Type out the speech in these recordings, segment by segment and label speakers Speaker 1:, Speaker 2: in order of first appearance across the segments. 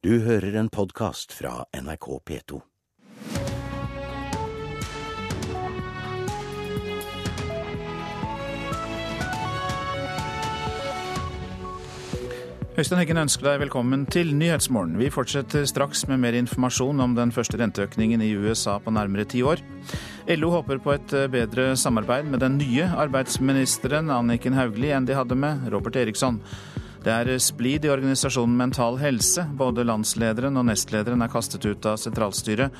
Speaker 1: Du hører en podkast fra NRK P2.
Speaker 2: Øystein Heggen ønsker deg velkommen til Nyhetsmorgen. Vi fortsetter straks med mer informasjon om den første renteøkningen i USA på nærmere ti år. LO håper på et bedre samarbeid med den nye arbeidsministeren Anniken Hauglie enn de hadde med Robert Eriksson. Det er splid i organisasjonen Mental Helse. Både landslederen og nestlederen er kastet ut av sentralstyret.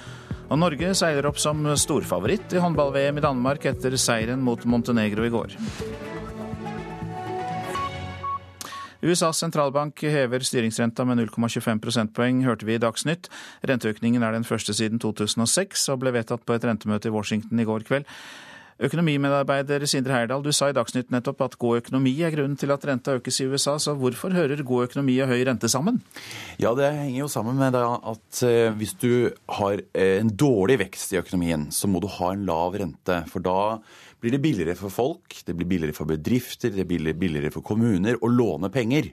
Speaker 2: Og Norge seiler opp som storfavoritt i håndball-VM i Danmark etter seieren mot Montenegro i går. USAs sentralbank hever styringsrenta med 0,25 prosentpoeng, hørte vi i Dagsnytt. Renteøkningen er den første siden 2006 og ble vedtatt på et rentemøte i Washington i går kveld. Økonomimedarbeider Sindre Heyerdahl, du sa i Dagsnytt nettopp at god økonomi er grunnen til at renta økes i USA, så hvorfor hører god økonomi og høy rente sammen?
Speaker 3: Ja, det henger jo sammen med at hvis du har en dårlig vekst i økonomien, så må du ha en lav rente. For da blir det billigere for folk, det blir billigere for bedrifter, det blir billigere for kommuner å låne penger.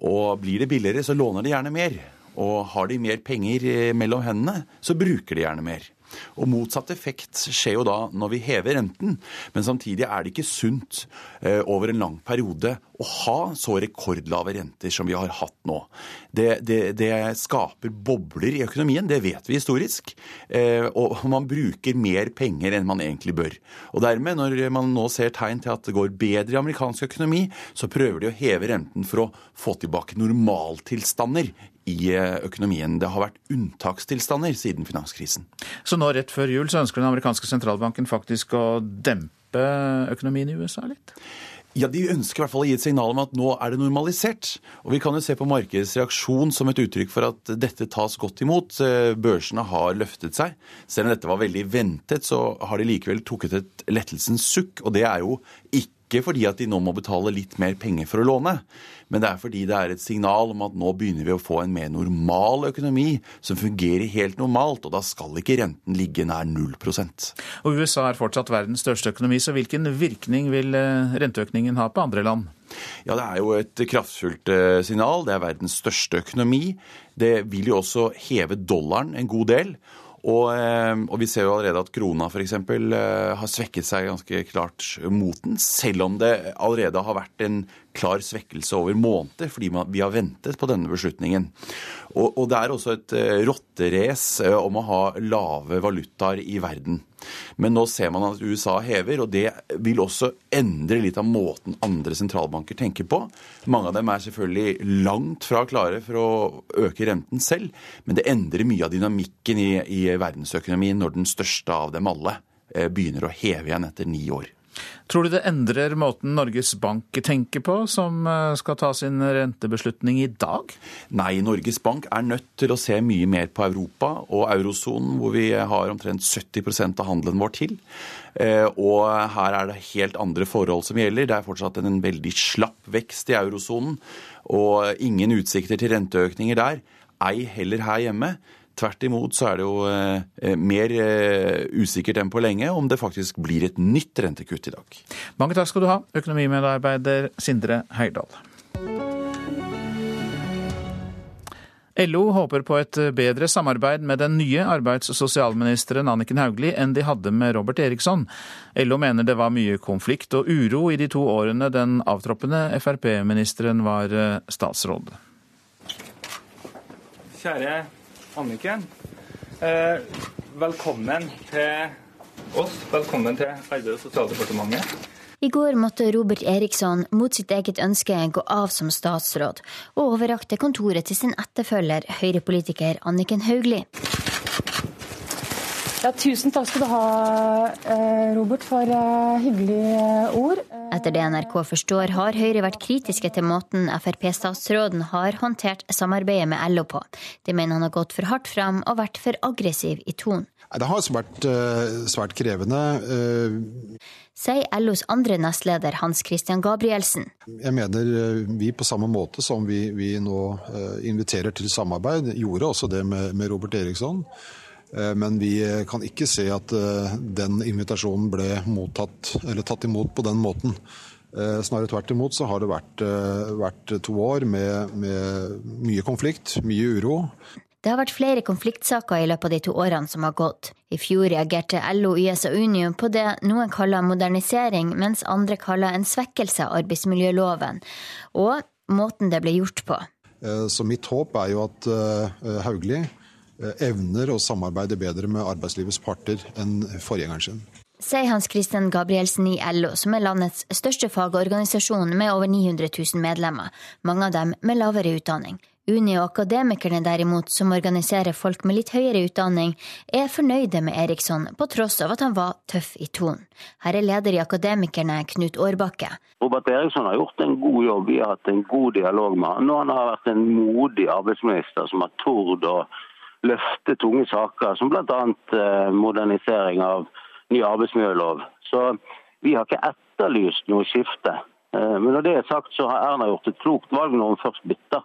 Speaker 3: Og blir det billigere, så låner de gjerne mer. Og har de mer penger mellom hendene, så bruker de gjerne mer. Og motsatt effekt skjer jo da når vi hever renten. Men samtidig er det ikke sunt eh, over en lang periode å ha så rekordlave renter som vi har hatt nå. Det, det, det skaper bobler i økonomien, det vet vi historisk. Eh, og man bruker mer penger enn man egentlig bør. Og dermed, når man nå ser tegn til at det går bedre i amerikansk økonomi, så prøver de å heve renten for å få tilbake normaltilstander i eh, økonomien. Det har vært unntakstilstander siden finanskrisen.
Speaker 2: Så nå rett før jul så ønsker den amerikanske sentralbanken faktisk å dempe økonomien i USA litt?
Speaker 3: Ja, De ønsker i hvert fall å gi et signal om at nå er det normalisert. Og Vi kan jo se på markedets reaksjon som et uttrykk for at dette tas godt imot. Eh, børsene har løftet seg. Selv om dette var veldig ventet, så har de likevel trukket et lettelsens sukk. Og det er jo ikke ikke fordi at de nå må betale litt mer penger for å låne, men det er fordi det er et signal om at nå begynner vi å få en mer normal økonomi som fungerer helt normalt, og da skal ikke renten ligge nær 0
Speaker 2: Og USA er fortsatt verdens største økonomi, så hvilken virkning vil eh, renteøkningen ha på andre land?
Speaker 3: Ja, Det er jo et kraftfullt eh, signal. Det er verdens største økonomi. Det vil jo også heve dollaren en god del. Og, eh, og, vi ser jo allerede at krona f.eks. Eh, har svekket seg ganske klart mot den, selv om det allerede har vært en klar svekkelse over måneder, fordi vi har ventet på denne beslutningen. Og, og det er også et eh, rotterace om å ha lave valutaer i verden. Men nå ser man at USA hever, og det vil også endre litt av måten andre sentralbanker tenker på. Mange av dem er selvfølgelig langt fra klare for å øke renten selv, men det endrer mye av dynamikken i, i verdensøkonomien når den største av dem alle eh, begynner å heve igjen etter ni år.
Speaker 2: Tror du det endrer måten Norges Bank tenker på, som eh, skal ta sin rentebeslutning i dag?
Speaker 3: Nei, Norges Bank er nødt til å se mye mer på Europa og eurosonen, hvor vi har omtrent 70% av handelen vår til. Eh, og her er det helt andre forhold som gjelder. Det er fortsatt en veldig slapp vekst i eurosonen, og ingen utsikter til renteøkninger der. Ei heller her hjemme. Tvert imot så er det jo eh, mer eh, usikkert enn på lenge om det faktisk blir et nytt rentekutt i dag.
Speaker 2: Mange takk skal du ha, økonomimedarbeider Sindre Heidal. LO håper på et bedre samarbeid med den nye arbeids- og sosialministeren Anniken Hauglie enn de hadde med Robert Eriksson. LO mener det var mye konflikt og uro i de to årene den avtroppende Frp-ministeren var eh, statsråd.
Speaker 4: Kjære Anniken. Eh, velkommen til oss. Velkommen til Arbeids- og sosialdepartementet.
Speaker 5: I går måtte Robert Eriksson mot sitt eget ønske gå av som statsråd, og overrakte kontoret til sin etterfølger, høyrepolitiker Anniken Hauglie.
Speaker 6: Ja, tusen takk skal du ha, eh, Robert, for eh, hyggelige eh, ord.
Speaker 5: Etter det NRK forstår, har Høyre vært kritiske til måten Frp-statsråden har håndtert samarbeidet med LO på. De mener han har gått for hardt fram og vært for aggressiv i tonen.
Speaker 7: Det har vært svært krevende.
Speaker 5: Sier LOs andre nestleder Hans Christian Gabrielsen.
Speaker 7: Jeg mener vi på samme måte som vi, vi nå inviterer til samarbeid, gjorde også det med, med Robert Eriksson. Eh, men vi kan ikke se at eh, den invitasjonen ble mottatt, eller tatt imot på den måten. Snarere tvert imot så har det vært, vært to år med, med mye konflikt, mye uro.
Speaker 5: Det har vært flere konfliktsaker i løpet av de to årene som har gått. I fjor reagerte LO, YS og Unio på det noen kaller modernisering, mens andre kaller en svekkelse av arbeidsmiljøloven, og måten det ble gjort på.
Speaker 7: Eh, så mitt håp er jo at eh, Hauglie eh, evner å samarbeide bedre med arbeidslivets parter enn forgjengeren sin
Speaker 5: sier Hans Christian Gabrielsen i LO, som er landets største fagorganisasjon med over 900 000 medlemmer, mange av dem med lavere utdanning. Uni og Akademikerne derimot, som organiserer folk med litt høyere utdanning, er fornøyde med Eriksson, på tross av at han var tøff i tonen. Her er leder i Akademikerne, Knut Årbakke.
Speaker 8: Robert Eriksson har gjort en god jobb. Vi har hatt en god dialog med han. Og han har vært en modig arbeidsminister som har tord å løfte tunge saker, som bl.a. Eh, modernisering av ny arbeidsmiljølov. Så vi har ikke etterlyst noe skifte. Eh, men når det er sagt, så har Erna gjort et klokt valg når hun først bytter.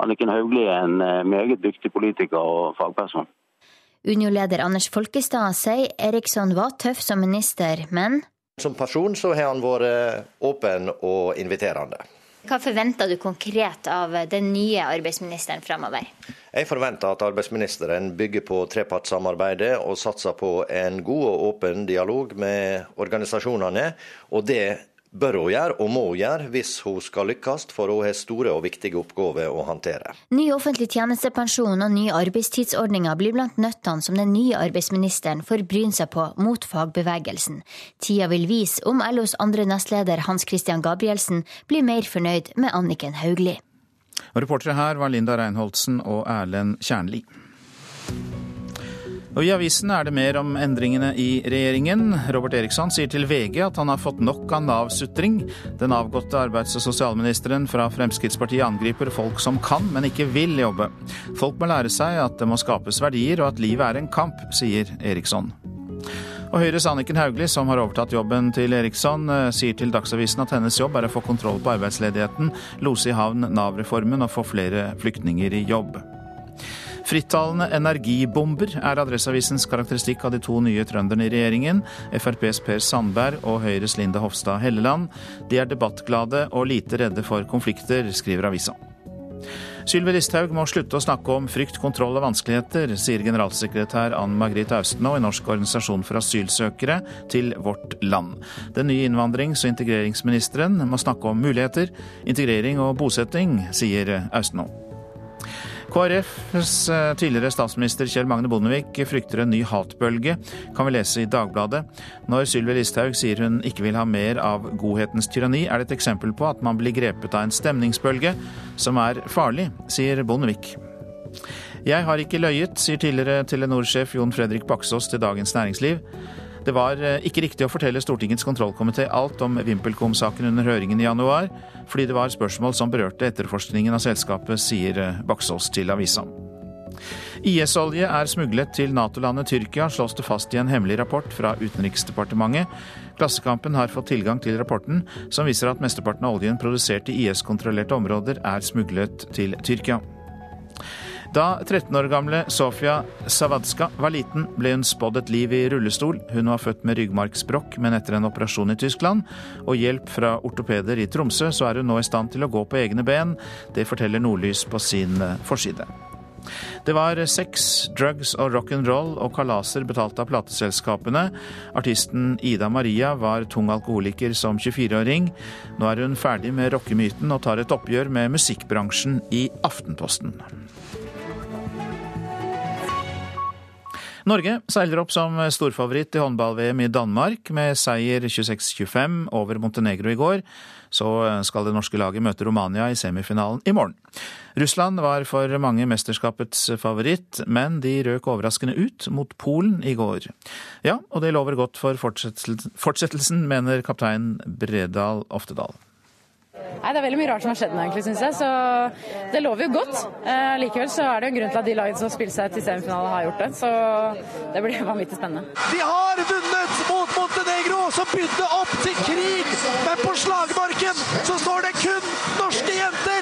Speaker 8: Anniken Hauglie er en eh, meget dyktig politiker og fagperson.
Speaker 5: Unio-leder Anders Folkestad sier Eriksson var tøff som minister, men
Speaker 9: Som person så har han vært åpen og inviterende.
Speaker 5: Hva forventer du konkret av den nye arbeidsministeren framover?
Speaker 9: Jeg forventer at arbeidsministeren bygger på trepartssamarbeidet og satser på en god og åpen dialog med organisasjonene. Og det bør hun gjøre, og må hun gjøre, hvis hun skal lykkes, for hun har store og viktige oppgaver å håndtere.
Speaker 5: Ny offentlig tjenestepensjon og nye arbeidstidsordninger blir blant nøttene som den nye arbeidsministeren får bryne seg på mot fagbevegelsen. Tida vil vise om LOs andre nestleder Hans Christian Gabrielsen blir mer fornøyd med Anniken Hauglie.
Speaker 2: Reportere her var Linda Reinholdsen og Erlend Kjernli. Og I avisen er det mer om endringene i regjeringen. Robert Eriksson sier til VG at han har fått nok av Nav-sutring. Den avgåtte arbeids- og sosialministeren fra Fremskrittspartiet angriper folk som kan, men ikke vil jobbe. Folk må lære seg at det må skapes verdier, og at livet er en kamp, sier Eriksson. Og Høyres Anniken Hauglie, som har overtatt jobben til Eriksson, eh, sier til Dagsavisen at hennes jobb er å få kontroll på arbeidsledigheten, lose i havn Nav-reformen og få flere flyktninger i jobb. Frittalende energibomber er Adresseavisens karakteristikk av de to nye trønderne i regjeringen, FrPs Per Sandberg og Høyres Linda Hofstad Helleland. De er debattglade og lite redde for konflikter, skriver avisa. Sylvi Listhaug må slutte å snakke om frykt, kontroll og vanskeligheter, sier generalsekretær Ann Margrit Austenaa i Norsk organisasjon for asylsøkere til Vårt Land. Den nye innvandrings- og integreringsministeren må snakke om muligheter, integrering og bosetting, sier Austenaa. KrFs eh, tidligere statsminister Kjell Magne Bondevik frykter en ny hatbølge, kan vi lese i Dagbladet. Når Sylvi Listhaug sier hun ikke vil ha mer av godhetens tyranni, er det et eksempel på at man blir grepet av en stemningsbølge som er farlig, sier Bondevik. Jeg har ikke løyet, sier tidligere Telenor-sjef Jon Fredrik Baksås til Dagens Næringsliv. Det var eh, ikke riktig å fortelle Stortingets kontrollkomité alt om VimpelCom-saken under høringen i januar, fordi det var spørsmål som berørte etterforskningen av selskapet, sier eh, Baksås til avisa. IS-olje er smuglet til Nato-landet Tyrkia, slås det fast i en hemmelig rapport fra Utenriksdepartementet. Klassekampen har fått tilgang til rapporten, som viser at mesteparten av oljen produsert i IS-kontrollerte områder er smuglet til Tyrkia. Da 13 år gamle Sofia Savadska var liten, ble hun spådd et liv i rullestol. Hun var født med ryggmargsbrokk, men etter en operasjon i Tyskland og hjelp fra ortopeder i Tromsø, så er hun nå i stand til å gå på egne ben. Det forteller Nordlys på sin eh, forside. Det var sex, drugs og rock'n'roll og kalaser betalt av plateselskapene. Artisten Ida Maria var tung alkoholiker som 24-åring. Nå er hun ferdig med rockemyten og tar et oppgjør med musikkbransjen i Aftenposten. Norge seiler opp som storfavoritt i håndball-VM i Danmark med seier 26-25 over Montenegro i går. Så skal det norske laget møte Romania i semifinalen i morgen. Russland var for mange mesterskapets favoritt, men de røk overraskende ut mot Polen i går. Ja, og det lover godt for fortsettelsen, mener kaptein Bredal Oftedal.
Speaker 6: Nei, Det er veldig mye rart som har skjedd nå, egentlig, syns jeg. Så det lover jo godt. Eh, likevel så er det jo en grunn til at de lagene som har spilt seg til semifinale, har gjort det. Så det blir vanvittig spennende.
Speaker 10: De har vunnet mot Montenegro, som bydde opp til krig. Men på slagmarken så står det kun norske jenter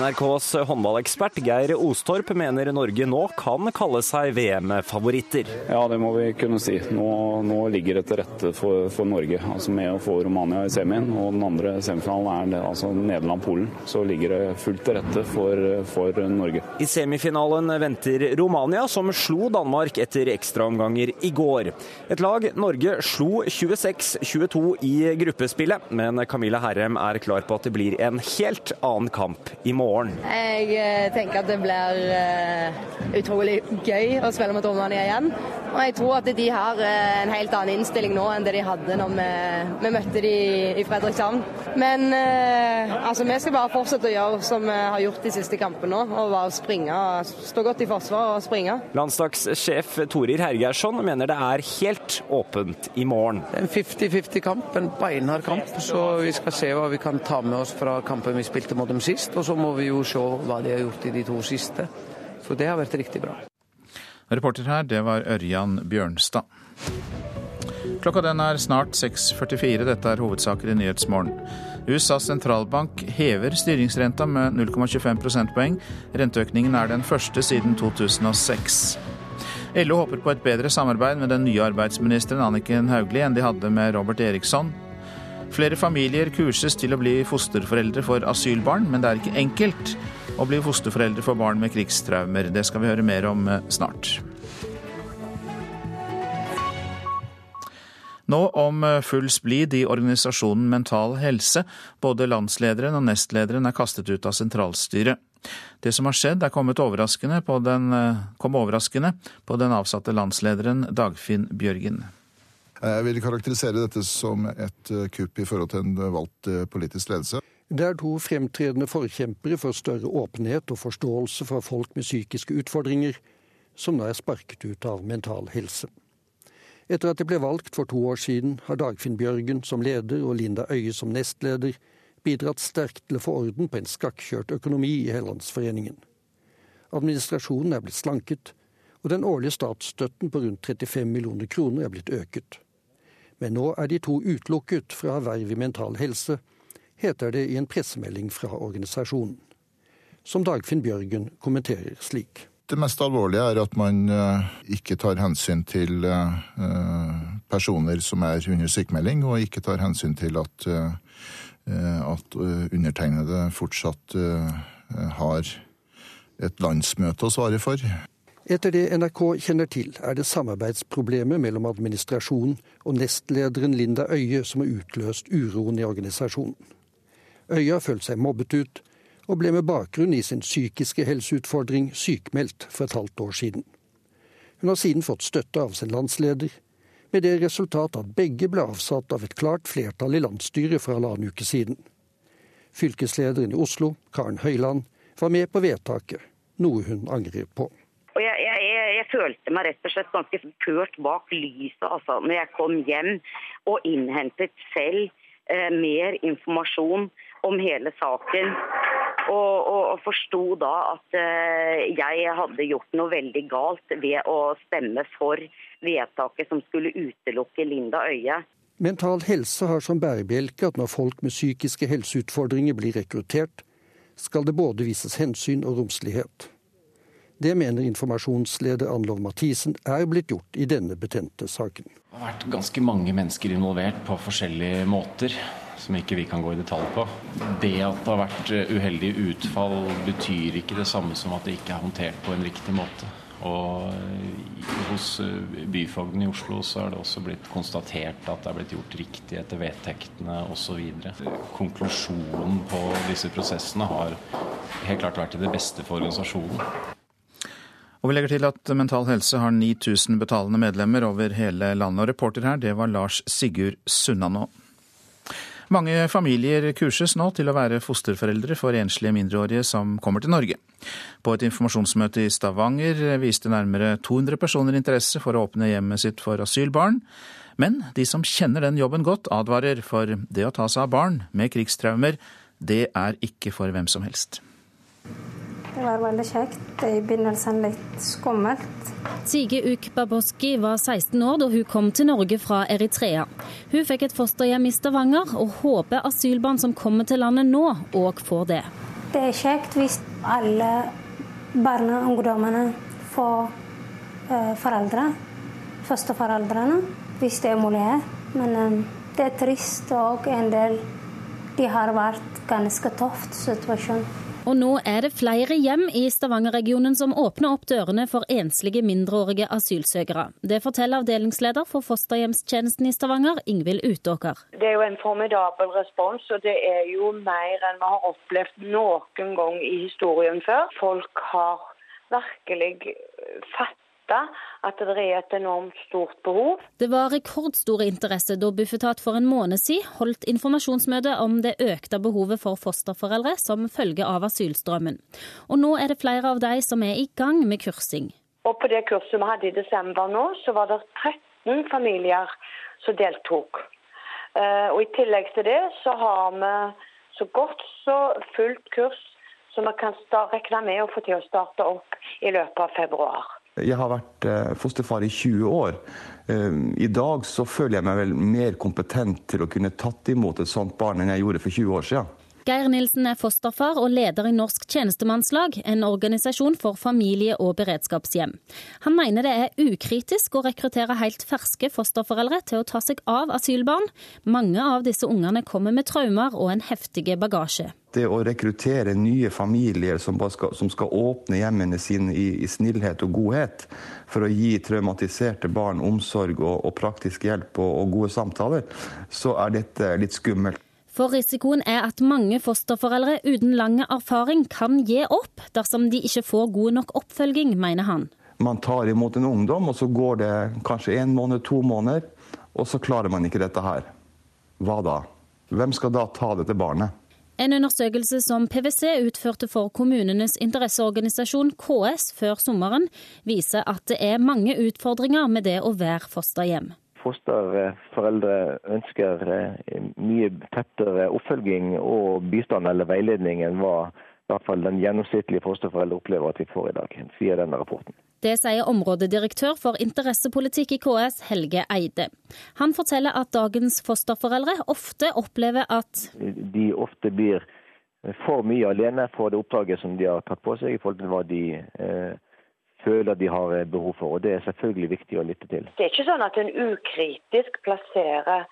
Speaker 11: NRKs håndballekspert Geir Ostorp mener Norge nå kan kalle seg VM-favoritter.
Speaker 12: Ja, det må vi kunne si. Nå, nå ligger det til rette for, for, Norge. Altså Med å få Romania i semien, og den andre semifinalen er altså Nederland-Polen. Så ligger det fullt til rette for, for Norge.
Speaker 11: I semifinalen venter Romania, som slo Danmark etter ekstraomganger i går. Et lag Norge slo 26-22 i gruppespillet, men Camilla Herrem er klar på at det blir en helt annen kamp i morgen.
Speaker 13: Jeg eh, tenker at det blir uh, utrolig gøy å spille mot Romania igjen. Og jeg tror at de har uh, en helt annen innstilling nå enn det de hadde når vi, vi møtte de i Fredrikshavn. Men altså, vi skal bare fortsette å gjøre som vi har gjort de siste kampene nå, og bare springe. Stå godt i forsvar og springe.
Speaker 11: Landslagssjef Torir Hergeirsson mener det er helt åpent i morgen.
Speaker 14: Det er en 50-50-kamp, en beinhard kamp. Så vi skal se hva vi kan ta med oss fra kampen vi spilte mot dem sist. Og så må vi jo se hva de har gjort i de to siste. Så det har vært riktig bra.
Speaker 2: Reporter her, det var Ørjan Bjørnstad. Klokka den er snart 6.44. Dette er hovedsaker i Nyhetsmorgen. USAs sentralbank hever styringsrenta med 0,25 prosentpoeng. Renteøkningen er den første siden 2006. LO håper på et bedre samarbeid med den nye arbeidsministeren Anniken Hauglie enn de hadde med Robert Eriksson. Flere familier kurses til å bli fosterforeldre for asylbarn, men det er ikke enkelt å bli fosterforeldre for barn med krigstraumer. Det skal vi høre mer om eh, snart. Nå om eh, full splid i organisasjonen Mental Helse. Både landslederen og nestlederen er kastet ut av sentralstyret. Det som har skjedd er kommet overraskende på den, eh, kom overraskende på den avsatte landslederen Dagfinn Bjørgen.
Speaker 15: Jeg vil karakterisere dette som et eh, kupp i forhold til en valgt politisk ledelse.
Speaker 16: Det er to fremtredende forkjempere for større åpenhet og forståelse for folk med psykiske utfordringer, som nå er sparket ut av Mental Helse. Etter at de ble valgt for to år siden, har Dagfinn Bjørgen som leder og Linda Øye som nestleder bidratt sterkt til å få orden på en skakkjørt økonomi i Hellandsforeningen. Administrasjonen er blitt slanket, og den årlige statsstøtten på rundt 35 millioner kroner er blitt øket. Men nå er de to utelukket fra verv i Mental Helse, heter det i en pressemelding fra organisasjonen. Som Dagfinn Bjørgen kommenterer slik.
Speaker 15: Det mest alvorlige er at man eh, ikke tar hensyn til eh, personer som er under sykemelding, og ikke tar hensyn til at, eh, at undertegnede fortsatt har et landsmøte å svare for.
Speaker 16: Etter det NRK kjenner til, er det samarbeidsproblemet mellom administrasjonen og nestlederen Linda Øye som har utløst uroen i organisasjonen. Øye har følt seg mobbet ut, og ble med bakgrunn i sin psykiske helseutfordring sykmeldt for et halvt år siden. Hun har siden fått støtte av sin landsleder, med det resultat at begge ble avsatt av et klart flertall i landsstyret for halvannen uke siden. Fylkeslederen i Oslo, Karen Høyland, var med på vedtaket, noe hun angrer på.
Speaker 17: Og jeg, jeg, jeg, følte meg rett og slett ganske kørt bak lyset altså, når jeg kom hjem og innhentet selv eh, mer informasjon om hele saken. Og, og, og forsto da at eh, jeg hadde gjort noe veldig galt ved å stemme for vedtaket som skulle utelukke Linda Øye.
Speaker 16: Mental Helse har som bærebjelke at når folk med psykiske helseutfordringer blir rekruttert, skal det både vises hensyn og romslighet. Det mener informasjonsleder Anlov Mathisen er blitt gjort i denne betente saken.
Speaker 18: Det har vært ganske mange mennesker involvert på forskjellige måter som ikke vi kan gå i detalj på. Det at det har vært eh, uheldige utfall, betyr ikke det samme som at det ikke er håndtert på en riktig måte. Og eh, hos eh, byfogden i Oslo så er det også blitt konstatert at det er blitt gjort riktig etter vedtektene osv. Konklusjonen på disse prosessene har helt klart vært til det beste for organisasjonen.
Speaker 2: Og vi legger til at Mental Helse har 9000 betalende medlemmer over hele landet. Og reporter her, det var Lars Sigurd Sunnanå. Mange familier kurses nå til å være fosterforeldre for enslige mindreårige som kommer til Norge. På et informasjonsmøte i Stavanger viste nærmere 200 personer interesse for å åpne hjemmet sitt for asylbarn. Men de som kjenner den jobben godt, advarer, for det å ta seg av barn med krigstraumer, det er ikke for hvem som helst.
Speaker 19: Det var veldig kjekt. I begynnelsen litt skummelt.
Speaker 20: Sige Ukbaboski var 16 år da hun kom til Norge fra Eritrea. Hun fikk et fosterhjem i Stavanger, og håper asylbarn som kommer til landet nå, òg får det.
Speaker 19: Det er kjekt hvis alle barna og ungdommene får uh, foreldre. Førsteforeldrene, hvis det er mulighet. Men um, det er trist, og en del de har vært ganske tøft situasjon.
Speaker 20: Og nå er det flere hjem i Stavanger-regionen som åpner opp dørene for enslige mindreårige asylsøkere. Det forteller avdelingsleder for fosterhjemstjenesten i Stavanger, Ingvild Utåker.
Speaker 21: Det er jo en formidabel respons, og det er jo mer enn vi har opplevd noen gang i historien før. Folk har virkelig fatt at det er et enormt stort behov.
Speaker 20: Det var rekordstor interesse da Bufetat for en måned siden holdt informasjonsmøte om det økte behovet for fosterforeldre som følge av asylstrømmen. Og nå er det flere av de som er i gang med kursing.
Speaker 21: Og På det kurset vi hadde i desember nå, så var det 13 familier som deltok. Eh, og I tillegg til det så har vi så godt så fullt kurs som vi kan regne med å få til å starte opp i løpet av februar.
Speaker 22: Jeg har vært eh, fosterfar i 20 år. Eh, I dag så føler jeg meg vel mer kompetent til å kunne tatt imot et sånt barn enn jeg gjorde for 20 år siden.
Speaker 20: Geir Nilsen er fosterfar og leder i Norsk tjenestemannslag, en organisasjon for familie- og beredskapshjem. Han mener det er ukritisk å rekruttere helt ferske fosterforeldre til å ta seg av asylbarn. Mange av disse ungene kommer med traumer og en heftig bagasje.
Speaker 22: Det å rekruttere nye familier som skal, som skal åpne hjemmene sine i, i, snillhet og godhet, for å gi traumatiserte barn omsorg og, og praktisk hjelp og, og gode samtaler, så er dette litt skummelt.
Speaker 20: For risikoen er at mange fosterforeldre uten lang erfaring kan gi opp dersom de ikke får god nok oppfølging, mener han.
Speaker 22: Man tar imot en ungdom, og så går det kanskje en måned, to måneder, og så klarer man ikke dette her. Hva da? Hvem skal da ta dette barnet?
Speaker 20: En undersøkelse som PwC utførte for kommunenes interesseorganisasjon KS før sommeren, viser at det er mange utfordringer med det å være fosterhjem
Speaker 23: fosterforeldre ønsker eh, mye tettere oppfølging og bistand eller veiledning enn hva i hvert fall den gjennomsnittlige fosterforeldre opplever at vi får i dag, sier denne rapporten.
Speaker 20: Det sier områdedirektør for interessepolitikk i KS, Helge Eide. Han forteller at dagens fosterforeldre ofte opplever at
Speaker 23: De ofte blir for mye alene for det oppdraget som de har tatt på seg, i forhold til hva de eh, føler de har eh, behov for. og Det er selvfølgelig viktig å lytte til.
Speaker 21: Det er ikke sånn at en ukritisk plasserer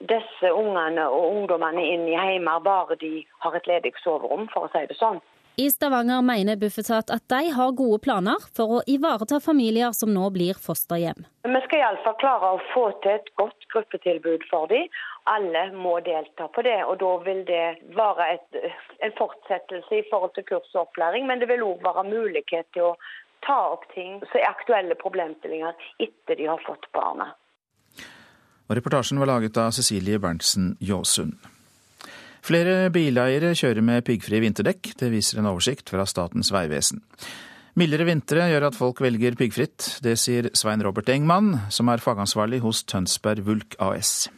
Speaker 21: disse ungene og ungdommene inn i heimer bare de har et ledig soverom, for å si det sånn.
Speaker 20: I Stavanger mener Bufetat at de har gode planer for å ivareta familier som nå blir fosterhjem.
Speaker 21: Vi skal iallfall klare å få til et godt gruppetilbud for dem. Alle må delta på det. og Da vil det være et, en fortsettelse i forhold til kurs og opplæring, men det vil òg være mulighet til å ta opp ting som er aktuelle problemstillinger etter de har fått barnet.
Speaker 2: Og reportasjen var laget av Cecilie Berntsen Jåsund. Flere bileiere kjører med piggfrie vinterdekk. Det viser en oversikt fra Statens vegvesen. Mildere vintre gjør at folk velger piggfritt. Det sier Svein Robert Engmann, som er fagansvarlig hos Tønsberg Vulk AS.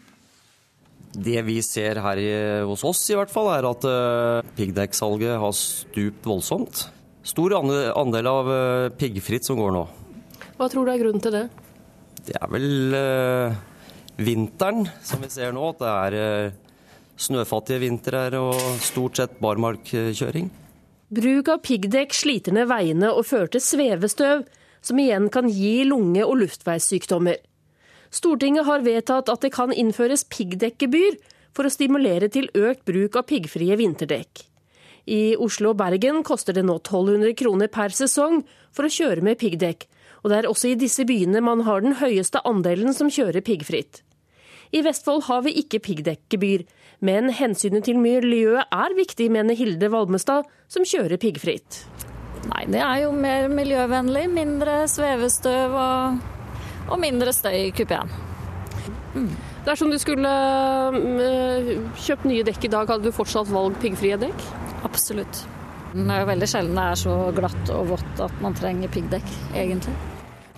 Speaker 24: Det vi ser her hos oss i hvert fall, er at uh, piggdekksalget har stupt voldsomt. Stor andel av eh, piggfritt som går nå.
Speaker 25: Hva tror du er grunnen til det?
Speaker 24: Det er vel uh, vinteren som vi ser nå. At det er uh, snøfattige vintre og stort sett barmarkkjøring.
Speaker 25: Bruk av piggdekk sliter ned veiene og fører til svevestøv, som igjen kan gi lunge- og luftveissykdommer. Stortinget har vedtatt at det kan innføres piggdekkgebyr for å stimulere til økt bruk av piggfrie vinterdekk. I Oslo og Bergen koster det nå 1200 kroner per sesong for å kjøre med piggdekk, og det er også i disse byene man har den høyeste andelen som kjører piggfritt. I Vestfold har vi ikke piggdekkgebyr, men hensynet til miljøet er viktig, mener Hilde Valmestad, som kjører piggfritt.
Speaker 26: Nei, det er jo mer miljøvennlig. Mindre svevestøv og, og mindre støy i kupeen.
Speaker 25: Mm. Dersom du skulle øh, kjøpt nye dekk i dag, hadde du fortsatt valgt piggfrie dekk?
Speaker 26: Absolutt. Det er jo veldig sjelden det er så glatt og vått at man trenger piggdekk, egentlig.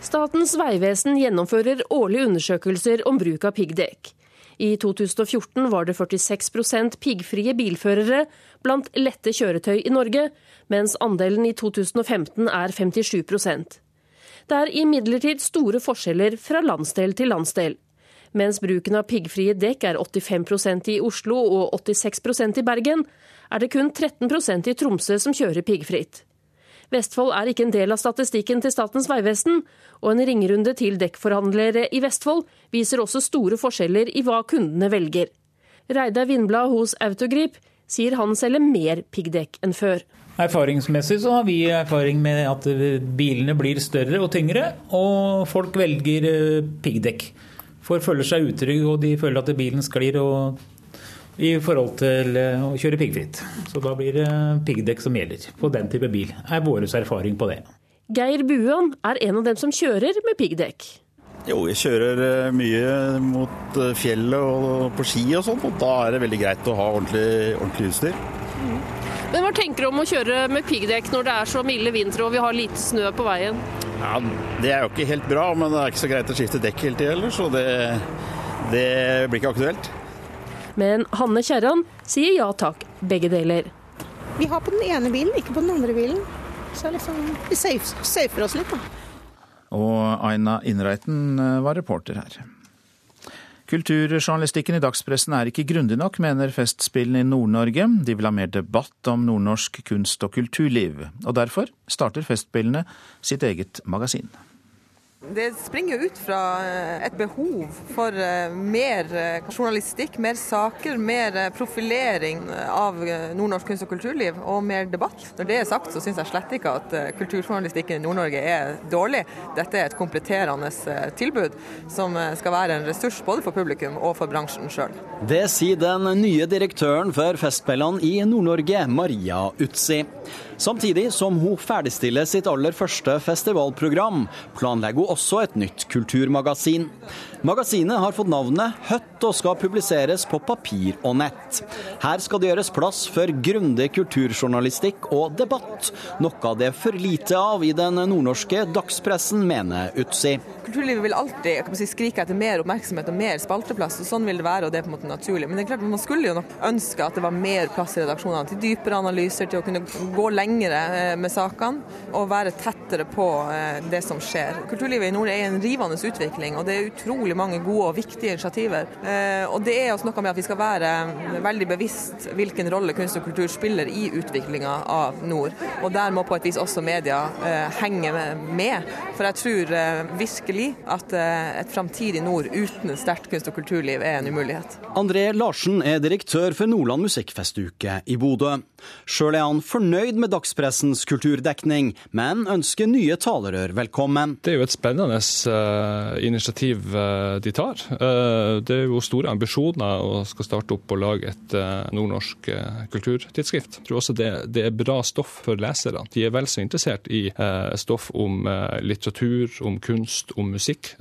Speaker 25: Statens vegvesen gjennomfører årlige undersøkelser om bruk av piggdekk. I 2014 var det 46% piggfrie bilførere blant lette kjøretøy i Norge, mens andelen i 2015 er 57% Det er imidlertid store forskjeller fra landsdel til landsdel. Mens bruken av piggfrie dekk er 85% i Oslo og 86% i Bergen, er det kun 13% i Tromsø som kjører piggfritt. Vestfold er ikke en del av statistikken til Statens vegvesen, og en ringerunde til dekkforhandlere i Vestfold viser også store forskjeller i hva kundene velger. Reidar Vindblad hos Autogrip sier han selger mer piggdekk enn før.
Speaker 27: Erfaringsmessig så har vi erfaring med at bilene blir større og tyngre, og folk velger eh, piggdekk. For føler seg utrygge og de føler at bilen sklir og i forhold til eh, å kjøre piggfritt. Så da blir det piggdekk som gjelder på den type bil, er vår erfaring på det.
Speaker 25: Geir Buan er en av dem som kjører med piggdekk.
Speaker 28: Jo, jeg kjører eh, mye mot fjellet og på ski og sånn, og da er det veldig greit å ha ordentlig, ordentlig utstyr. Mm.
Speaker 25: Men Hva tenker du om å kjøre med piggdekk når det er så milde vintre og vi har lite snø på veien?
Speaker 28: Ja, Det er jo ikke helt bra, men det er ikke så greit å skifte dekk hele tida heller, så det, det blir ikke aktuelt.
Speaker 25: Men Hanne Kjerran sier ja takk, begge deler.
Speaker 29: Vi har på den ene bilen, ikke på den andre bilen. Så liksom, vi safer oss litt, da.
Speaker 2: Og Aina Innreiten eh, var reporter her. Kulturjournalistikken i dagspressen er ikke grundig nok, mener Festspillene i Nord-Norge. De vil ha mer debatt om nordnorsk kunst- og kulturliv. Og derfor starter Festspillene sitt eget magasin.
Speaker 30: Det springer ut fra eh, et behov for eh, mer eh, journalistikk, mer saker, mer profilering av nordnorsk kunst og kulturliv, og mer debatt. Når det er sagt, så syns jeg slett ikke at kulturjournalistikken i Nord-Norge er dårlig. Dette er et kompletterende tilbud som skal være en ressurs både for publikum og for bransjen sjøl.
Speaker 31: Det sier den nye direktøren for Festspillene i Nord-Norge, Maria Utsi. Samtidig som hun ferdigstiller sitt aller første festivalprogram, planlegger hun også et nytt kulturmagasin. Magasinet har fått navnet Høtt og skal publiseres på papir og nett. Her skal det gjøres plass for grundig kulturjournalistikk og debatt, noe det er for lite av i den nordnorske dagspressen, mener Utsi.
Speaker 30: Kulturlivet vil alltid si, skrike etter mer oppmerksomhet og mer spalteplass, og sånn vil det være, og det er på en måte naturlig. Men det er klart man skulle jo nok ønske at det var mer plass i redaksjonene til dypere analyser, til å kunne gå lengre eh, med sakene og være tettere på eh, det som skjer. Kulturlivet i nord er i en rivende utvikling, og det er utrolig mange gode og viktige initiativer. Eh, og det er også noe med at vi skal være veldig bevisst hvilken rolle kunst og kultur spiller i utviklinga av nord. Og der må på et vis også media henge med. For jeg tror virkelig virkelig at eh, et framtidig nord uten et sterkt kunst- og kulturliv er en umulighet.
Speaker 31: André Larsen er direktør for Nordland musikkfestuke i Bodø. Sjøl er han fornøyd med dagspressens kulturdekning, men ønsker nye talerør velkommen.
Speaker 32: Det er jo et spennende uh, initiativ uh, de tar. Uh, det er jo store ambisjoner å skal starte opp og lage et nordnorsk kulturtidsskrift. Jeg tror også det, det, er bra stoff for leserne. De er vel så interessert i stoff om litteratur, om kunst, om musikk,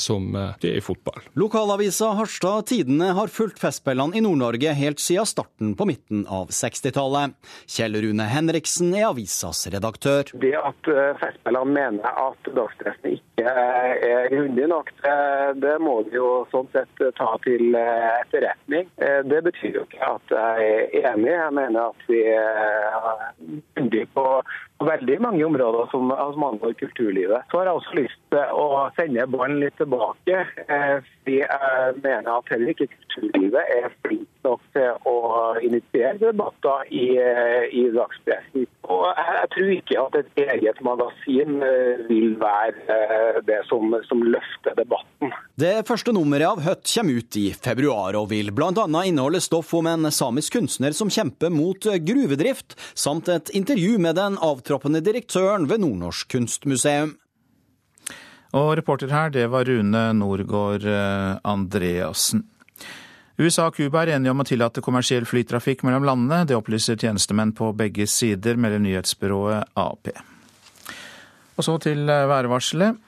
Speaker 32: som de er i fotball.
Speaker 31: Lokalavisa Harstad Tidende har fulgt Festspillene i Nord-Norge helt siden starten på midten av 60-tallet spørsmålet. Kjell Rune Henriksen er avisas redaktør.
Speaker 33: Det at eh, Festspillene mener at dagsdressen ikke er grundig nok, det må vi jo sånn sett ta til eh, etterretning. Eh, det betyr jo ikke at jeg er enig. Jeg mener at vi er på veldig mange områder som angår kulturlivet. Så har jeg også lyst til å sende ballen litt tilbake. Fordi jeg mener at heller ikke kulturlivet er flink nok til å initiere debatter i, i dagspressen. Og jeg tror ikke at et eget magasin eh, vil være eh, det som, som løfter debatten.
Speaker 31: Det første nummeret av Høtt kommer ut i februar, og vil bl.a. inneholde stoff om en samisk kunstner som kjemper mot gruvedrift, samt et intervju med den avtroppende direktøren ved Nordnorsk kunstmuseum.
Speaker 2: Og reporter her, det var Rune Norgård eh, Andreassen. USA og Cuba er enige om å tillate kommersiell flytrafikk mellom landene. Det opplyser tjenestemenn på begge sider, melder nyhetsbyrået AP. Og så til eh, værvarselet.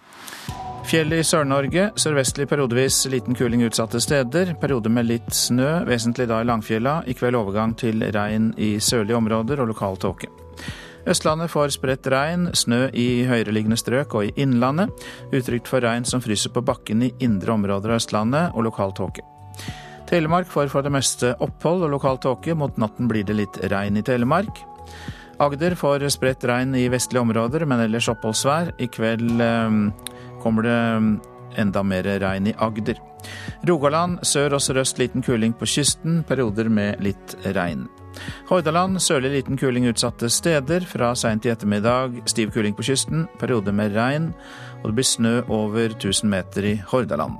Speaker 2: Fjell i Sør-Norge. Sørvestlig periodevis liten kuling utsatte steder. Periode med litt snø, vesentlig da i Langfjella. I kveld overgang til regn i sørlige områder og lokal tåke. Østlandet får spredt regn, snø i høyereliggende strøk og i innlandet. Utrygt for regn som fryser på bakken i indre områder av Østlandet og lokal tåke. Telemark får for det meste opphold og lokal tåke. Mot natten blir det litt regn i Telemark. Agder får spredt regn i vestlige områder, men ellers oppholdsvær. I kveld eh, kommer det enda mer regn i Agder. Rogaland sør og sørøst liten kuling på kysten, perioder med litt regn. Hordaland sørlig liten kuling utsatte steder. Fra seint i ettermiddag stiv kuling på kysten, perioder med regn. Og det blir snø over 1000 meter i Hordaland.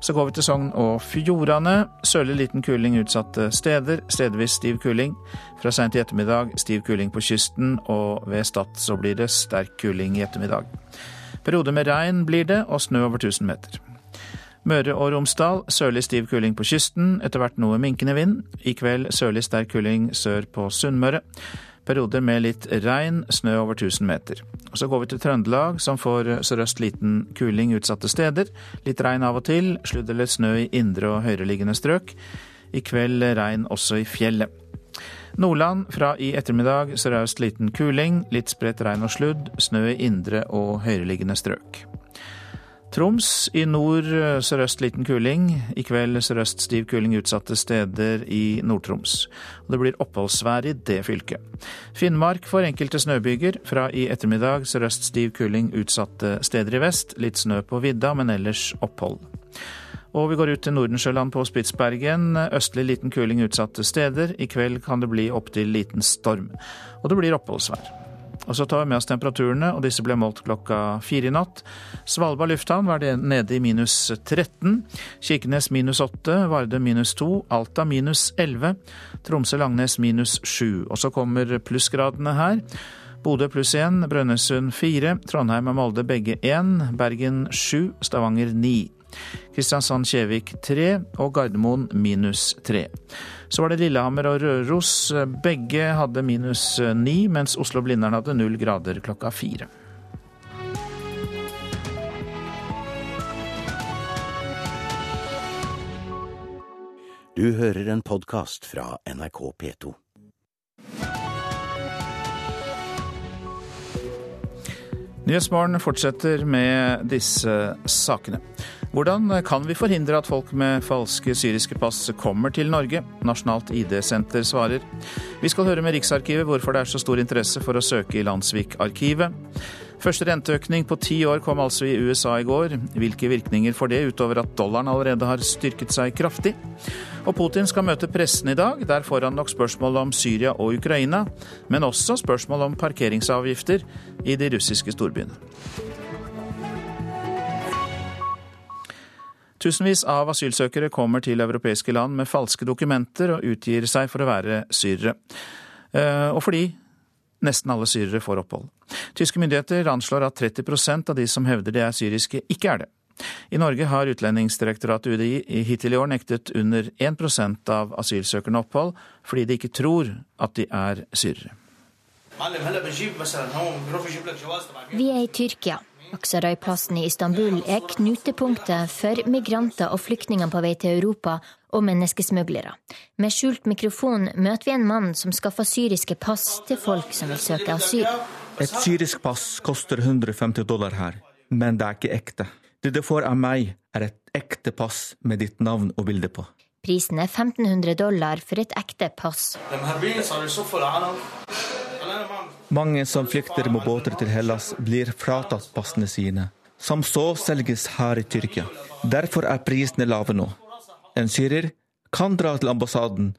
Speaker 2: Så går vi til Sogn og Fjordane. Sørlig liten kuling utsatte steder. Stedvis stiv kuling. Fra seint i ettermiddag stiv kuling på kysten, og ved Stad så blir det sterk kuling i ettermiddag. Perioder med regn blir det, og snø over 1000 meter. Møre og Romsdal sørlig stiv kuling på kysten, etter hvert noe minkende vind. I kveld sørlig sterk kuling sør på Sunnmøre. Perioder med litt regn, snø over 1000 meter. Så går vi til Trøndelag, som får sørøst liten kuling utsatte steder. Litt regn av og til, sludd eller snø i indre og høyereliggende strøk. I kveld regn også i fjellet. Nordland fra i ettermiddag sørøst liten kuling, litt spredt regn og sludd, snø i indre og høyereliggende strøk. Troms i nord sørøst liten kuling. I kveld sørøst stiv kuling utsatte steder i Nord-Troms. Det blir oppholdsvær i det fylket. Finnmark får enkelte snøbyger. Fra i ettermiddag sørøst stiv kuling utsatte steder i vest. Litt snø på vidda, men ellers opphold. Og vi går ut til Nordensjøland på Spitsbergen. Østlig liten kuling utsatte steder. I kveld kan det bli opptil liten storm. Og det blir oppholdsvær. Og så tar vi med oss temperaturene, og disse ble målt klokka fire i natt. Svalbard lufthavn var det nede i minus 13. Kirkenes minus 8. Vardø minus 2. Alta minus 11. Tromsø-Langnes minus 7. Og så kommer plussgradene her. Bodø pluss 1, Brønnøysund 4, Trondheim og Molde begge 1, Bergen 7, Stavanger 9. Kristiansand-Kjevik 3 og Gardermoen minus 3. Så var det Lillehammer og Røros. Begge hadde minus 9, mens Oslo-Blindern hadde null grader klokka fire.
Speaker 34: Du hører en podkast fra NRK P2.
Speaker 2: Nyhetsmorgen fortsetter med disse sakene. Hvordan kan vi forhindre at folk med falske syriske pass kommer til Norge? Nasjonalt ID-senter svarer. Vi skal høre med Riksarkivet hvorfor det er så stor interesse for å søke i Landsvik-arkivet. Første renteøkning på ti år kom altså i USA i går. Hvilke virkninger får det, utover at dollaren allerede har styrket seg kraftig? Og Putin skal møte pressen i dag. Der får han nok spørsmål om Syria og Ukraina, men også spørsmål om parkeringsavgifter i de russiske storbyene. Tusenvis av asylsøkere kommer til europeiske land med falske dokumenter og utgir seg for å være syrere. Og fordi nesten alle syrere får opphold. Tyske myndigheter anslår at 30% av de som hevder de er syriske, ikke er det. I Norge har Utlendingsdirektoratet UDI hittil i år nektet under 1% av asylsøkerne opphold, fordi de ikke tror at de er syrere.
Speaker 5: Vi er i Tyrkia. Aksarøyplassen i Istanbul er knutepunktet for migranter og flyktninger på vei til Europa og menneskesmuglere. Med skjult mikrofon møter vi en mann som skaffer syriske pass til folk som vil søke asyl.
Speaker 31: Et syrisk pass koster 150 dollar her, men det er ikke ekte. Det du får av meg, er et ekte pass med ditt navn og bilde på.
Speaker 5: Prisen er 1500 dollar for et ekte pass.
Speaker 31: Mange som flykter med båter til Hellas, blir fratatt passene sine, som så selges her i Tyrkia. Derfor er prisene lave nå. En syrer kan dra til ambassaden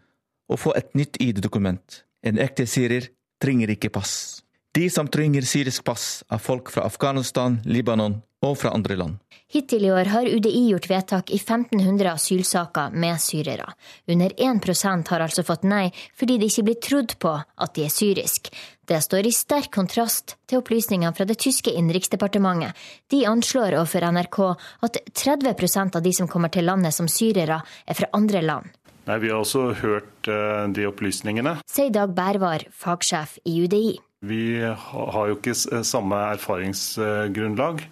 Speaker 31: og få et nytt ID-dokument. En ekte syrer trenger ikke pass. De som trenger syrisk pass, er folk fra Afghanistan, Libanon og fra andre land.
Speaker 5: Hittil i år har UDI gjort vedtak i 1500 asylsaker med syrere. Under 1% har altså fått nei fordi de ikke blir trodd på at de er syrisk. Det står i sterk kontrast til opplysningene fra det tyske innenriksdepartementet. De anslår overfor NRK at 30% av de som kommer til landet som syrere, er fra andre land.
Speaker 35: Nei, Vi har også hørt de opplysningene.
Speaker 5: Sier Dag Bærvar, fagsjef i UDI.
Speaker 35: Vi har jo ikke samme erfaringsgrunnlag.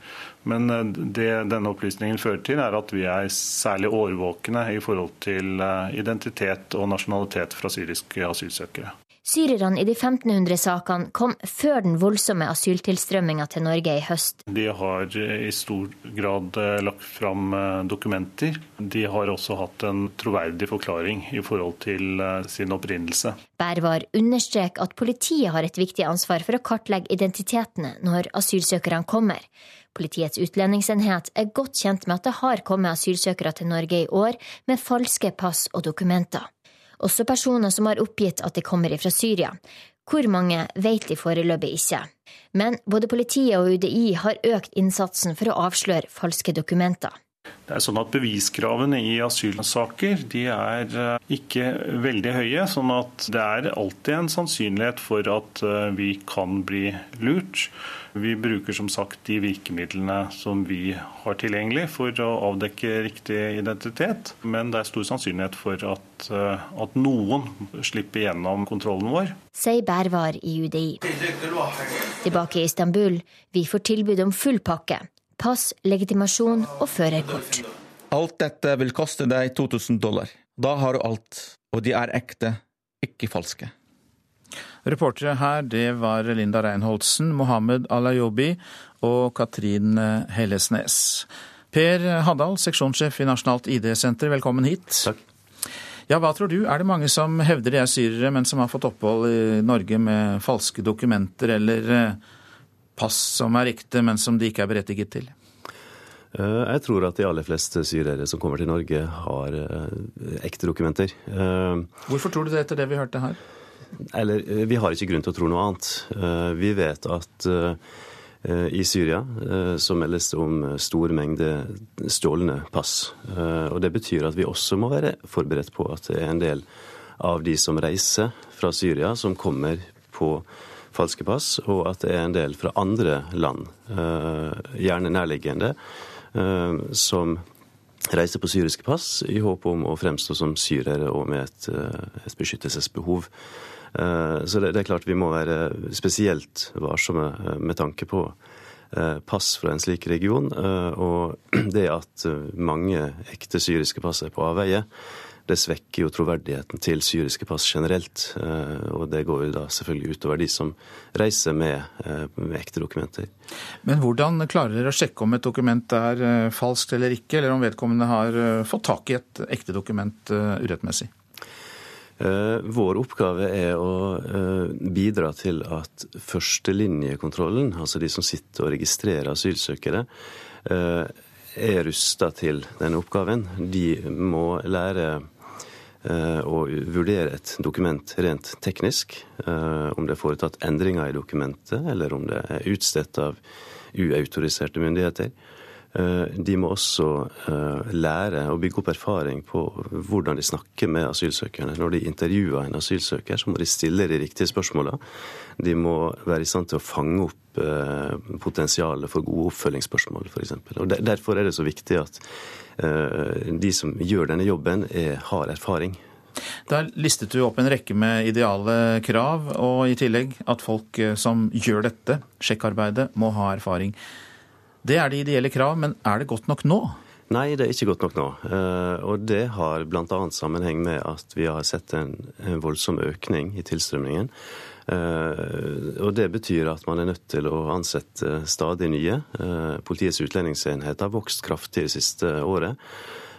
Speaker 35: Men det denne opplysningen fører til, er at vi er særlig årvåkne i forhold til identitet og nasjonalitet fra syriske asylsøkere.
Speaker 36: Syrerne i de 1500 sakene kom før den voldsomme asyltilstrømminga til Norge i høst.
Speaker 35: De har i stor grad eh, lagt fram eh, dokumenter. De har også hatt en troverdig forklaring i forhold til eh, sin opprinnelse.
Speaker 36: Bærvar understreker at politiet har et viktig ansvar for å kartlegge identitetene når asylsøkerne kommer. Politiets utlendingsenhet er godt kjent med at det har kommet asylsøkere til Norge i år med falske pass og dokumenter også personer som har oppgitt at de kommer fra Syria. Hvor mange vet de foreløpig ikke. Men både politiet og UDI har økt innsatsen for å avsløre falske dokumenter.
Speaker 35: Det er sånn at Beviskravene i asylsaker de er eh, ikke veldig høye. sånn at det er alltid en sannsynlighet for at eh, vi kan bli lurt. Vi bruker som sagt de virkemidlene som vi har tilgjengelig for å avdekke riktig identitet. Men det er stor sannsynlighet for at, eh, at noen slipper gjennom kontrollen vår.
Speaker 36: Sier Bærvar i UDI. Tilbake i Istanbul. Vi får tilbud om full pakke. Pass, legitimasjon og førerkort.
Speaker 37: Alt dette vil koste deg 2000 dollar. Da har du alt, og de er ekte, ikke falske.
Speaker 2: Reportere her, det var Linda Reinholdsen, Mohammed Alayobi og Katrin Hellesnes. Per Haddal, seksjonssjef i Nasjonalt ID-senter, velkommen hit.
Speaker 38: Takk.
Speaker 2: Ja, Hva tror du, er det mange som hevder de er syrere, men som har fått opphold i Norge med falske dokumenter eller eh, pass som er ekte, men som de ikke er berettiget til?
Speaker 38: Eh, jeg tror at de aller fleste syrere som kommer til Norge, har eh, ekte dokumenter.
Speaker 2: Hvorfor tror du det etter det vi hørte her?
Speaker 38: Eller eh, vi har ikke grunn til å tro noe annet. Eh, vi vet at eh, i Syria så meldes det om stor mengde stjålne pass. Og det betyr at vi også må være forberedt på at det er en del av de som reiser fra Syria, som kommer på falske pass, og at det er en del fra andre land, gjerne nærliggende, som reiser på syriske pass i håp om å fremstå som syrere og med et, et beskyttelsesbehov. Eh, så det, er klart vi må være spesielt varsomme eh, med tanke på eh, pass fra en slik region. Og det at mange ekte syriske pass er på avveie, det svekker jo troverdigheten til syriske pass generelt. Og det går jo da selvfølgelig utover de som reiser med, med ekte dokumenter.
Speaker 2: Men hvordan klarer dere å sjekke om et dokument er falskt eller ikke, eller om vedkommende har fått tak i et ekte dokument urettmessig?
Speaker 38: Eh, vår oppgave er å eh, bidra til at førstelinjekontrollen, altså de som sitter og registrerer asylsøkere, eh, er rusta til denne oppgaven. De må lære å vurdere et dokument rent teknisk. Om det er foretatt endringer i dokumentet, eller om det er utstedt av uautoriserte myndigheter. Eh, de må også eh, lære og bygge opp erfaring på hvordan de snakker med asylsøkerne. Når de intervjuer en asylsøker, så må de stille de riktige spørsmåla. De må være i stand til å fange opp eh, potensialet for gode oppfølgingsspørsmål, f.eks. Derfor er det så viktig at de som gjør denne jobben, er, har erfaring.
Speaker 2: Der listet du opp en rekke med ideale krav, og i tillegg at folk som gjør dette, sjekkarbeidet, må ha erfaring. Det er det ideelle krav, men er det godt nok nå?
Speaker 38: Nei, det er ikke godt nok nå. Eh, og det har bl.a. sammenheng med at vi har sett en, en voldsom økning i tilstrømningen. Eh, og det betyr at man er nødt til å ansette stadig nye. Eh, politiets utlendingsenhet har vokst kraftig det siste året.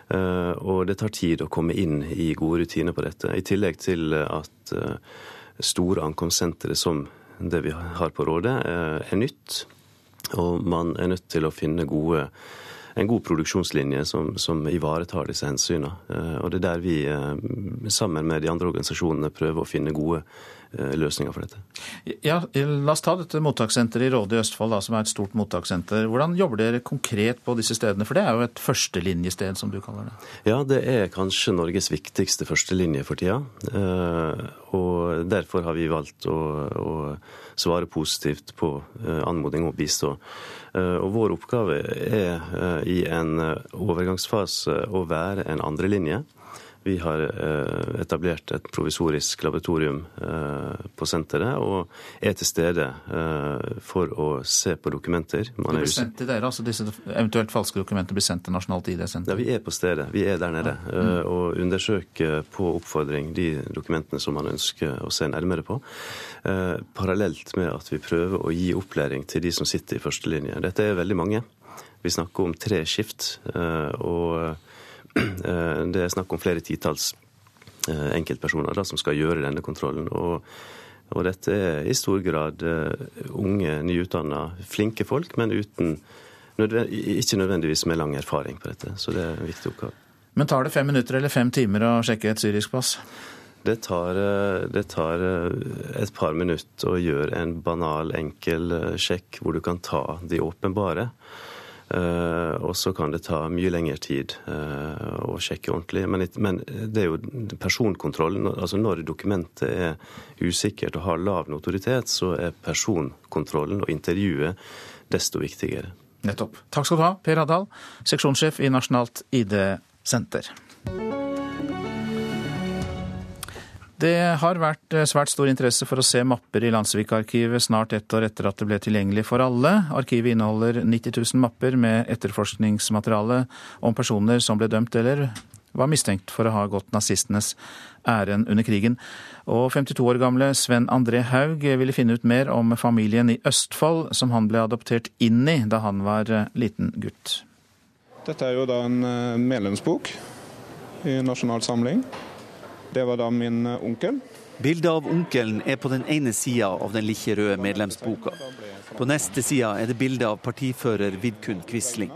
Speaker 38: Og det tar tid å komme inn i gode rutiner på dette. I tillegg til at store ankomstsentre som det vi har på Rådet, er nytt. Og man er nødt til å finne gode, en god produksjonslinje som, som ivaretar disse hensynene. Eh, og det er der vi, eh, sammen med de andre organisasjonene, prøver å finne gode eh, løsninger for dette.
Speaker 2: Ja, La oss ta dette mottakssenteret i Råde i Østfold, da, som er et stort mottakssenter. Hvordan jobber dere konkret på disse stedene? For det er jo et førstelinjested, som du kaller det.
Speaker 38: Ja, det er kanskje Norges viktigste førstelinje for tida. Og derfor har vi valgt å, å svare positivt på eh, anmodning om å bistå. Eh, og vår oppgave er eh, i en overgangsfase å være en andrelinje. Vi har eh, etablert et provisorisk laboratorium eh, på senteret og er til stede eh, for å se på dokumenter.
Speaker 2: Man det blir sendt til dere, altså Disse eventuelt falske dokumentene blir sendt til Nasjonalt ID-senter?
Speaker 38: Ja, Vi er på stedet. Vi er der nede mm. og undersøker på oppfordring de dokumentene som man ønsker å se nærmere på. Parallelt med at vi prøver å gi opplæring til de som sitter i førstelinje. Dette er veldig mange. Vi snakker om tre skift. og det er snakk om flere titalls eh, enkeltpersoner da, som skal gjøre denne kontrollen. Og, og dette er i stor grad eh, unge, nyutdanna, flinke folk, men uten, ikke nødvendigvis med lang erfaring på dette. Så det er en viktig oppgave.
Speaker 2: Men tar det fem minutter eller fem timer å sjekke et syrisk pass?
Speaker 38: Det tar, det tar, et par minutter å gjøre en banal, enkel sjekk hvor du kan ta de åpenbare. Uh, og så kan det ta mye lengre tid uh, å sjekke ordentlig. Men, det er jo personkontrollen. Altså når dokumentet er usikkert og har lav notoritet, så er personkontrollen og intervjuet desto viktigere.
Speaker 2: Nettopp. Takk skal du ha, Per Haddal, seksjonssjef i Nasjonalt ID-senter. Det har vært eh, svært stor interesse for å se mapper i Landsvik-arkivet snart ett år etter at det ble tilgjengelig for alle. Arkivet inneholder 90 000 mapper med etterforskningsmateriale om personer som ble dømt eller var mistenkt for å ha gått nazistenes ærend under krigen. Og 52 år gamle Sven André Haug ville finne ut mer om familien i Østfold, som han ble adoptert inn i da han var eh, liten gutt.
Speaker 39: Dette er jo da en eh, medlemsbok i Nasjonal Samling. Det var da min eh, onkel.
Speaker 40: Bildet av onkelen er på den ene sida av den lille røde medlemsboka. På neste sida er det bilde av partifører Vidkun Quisling.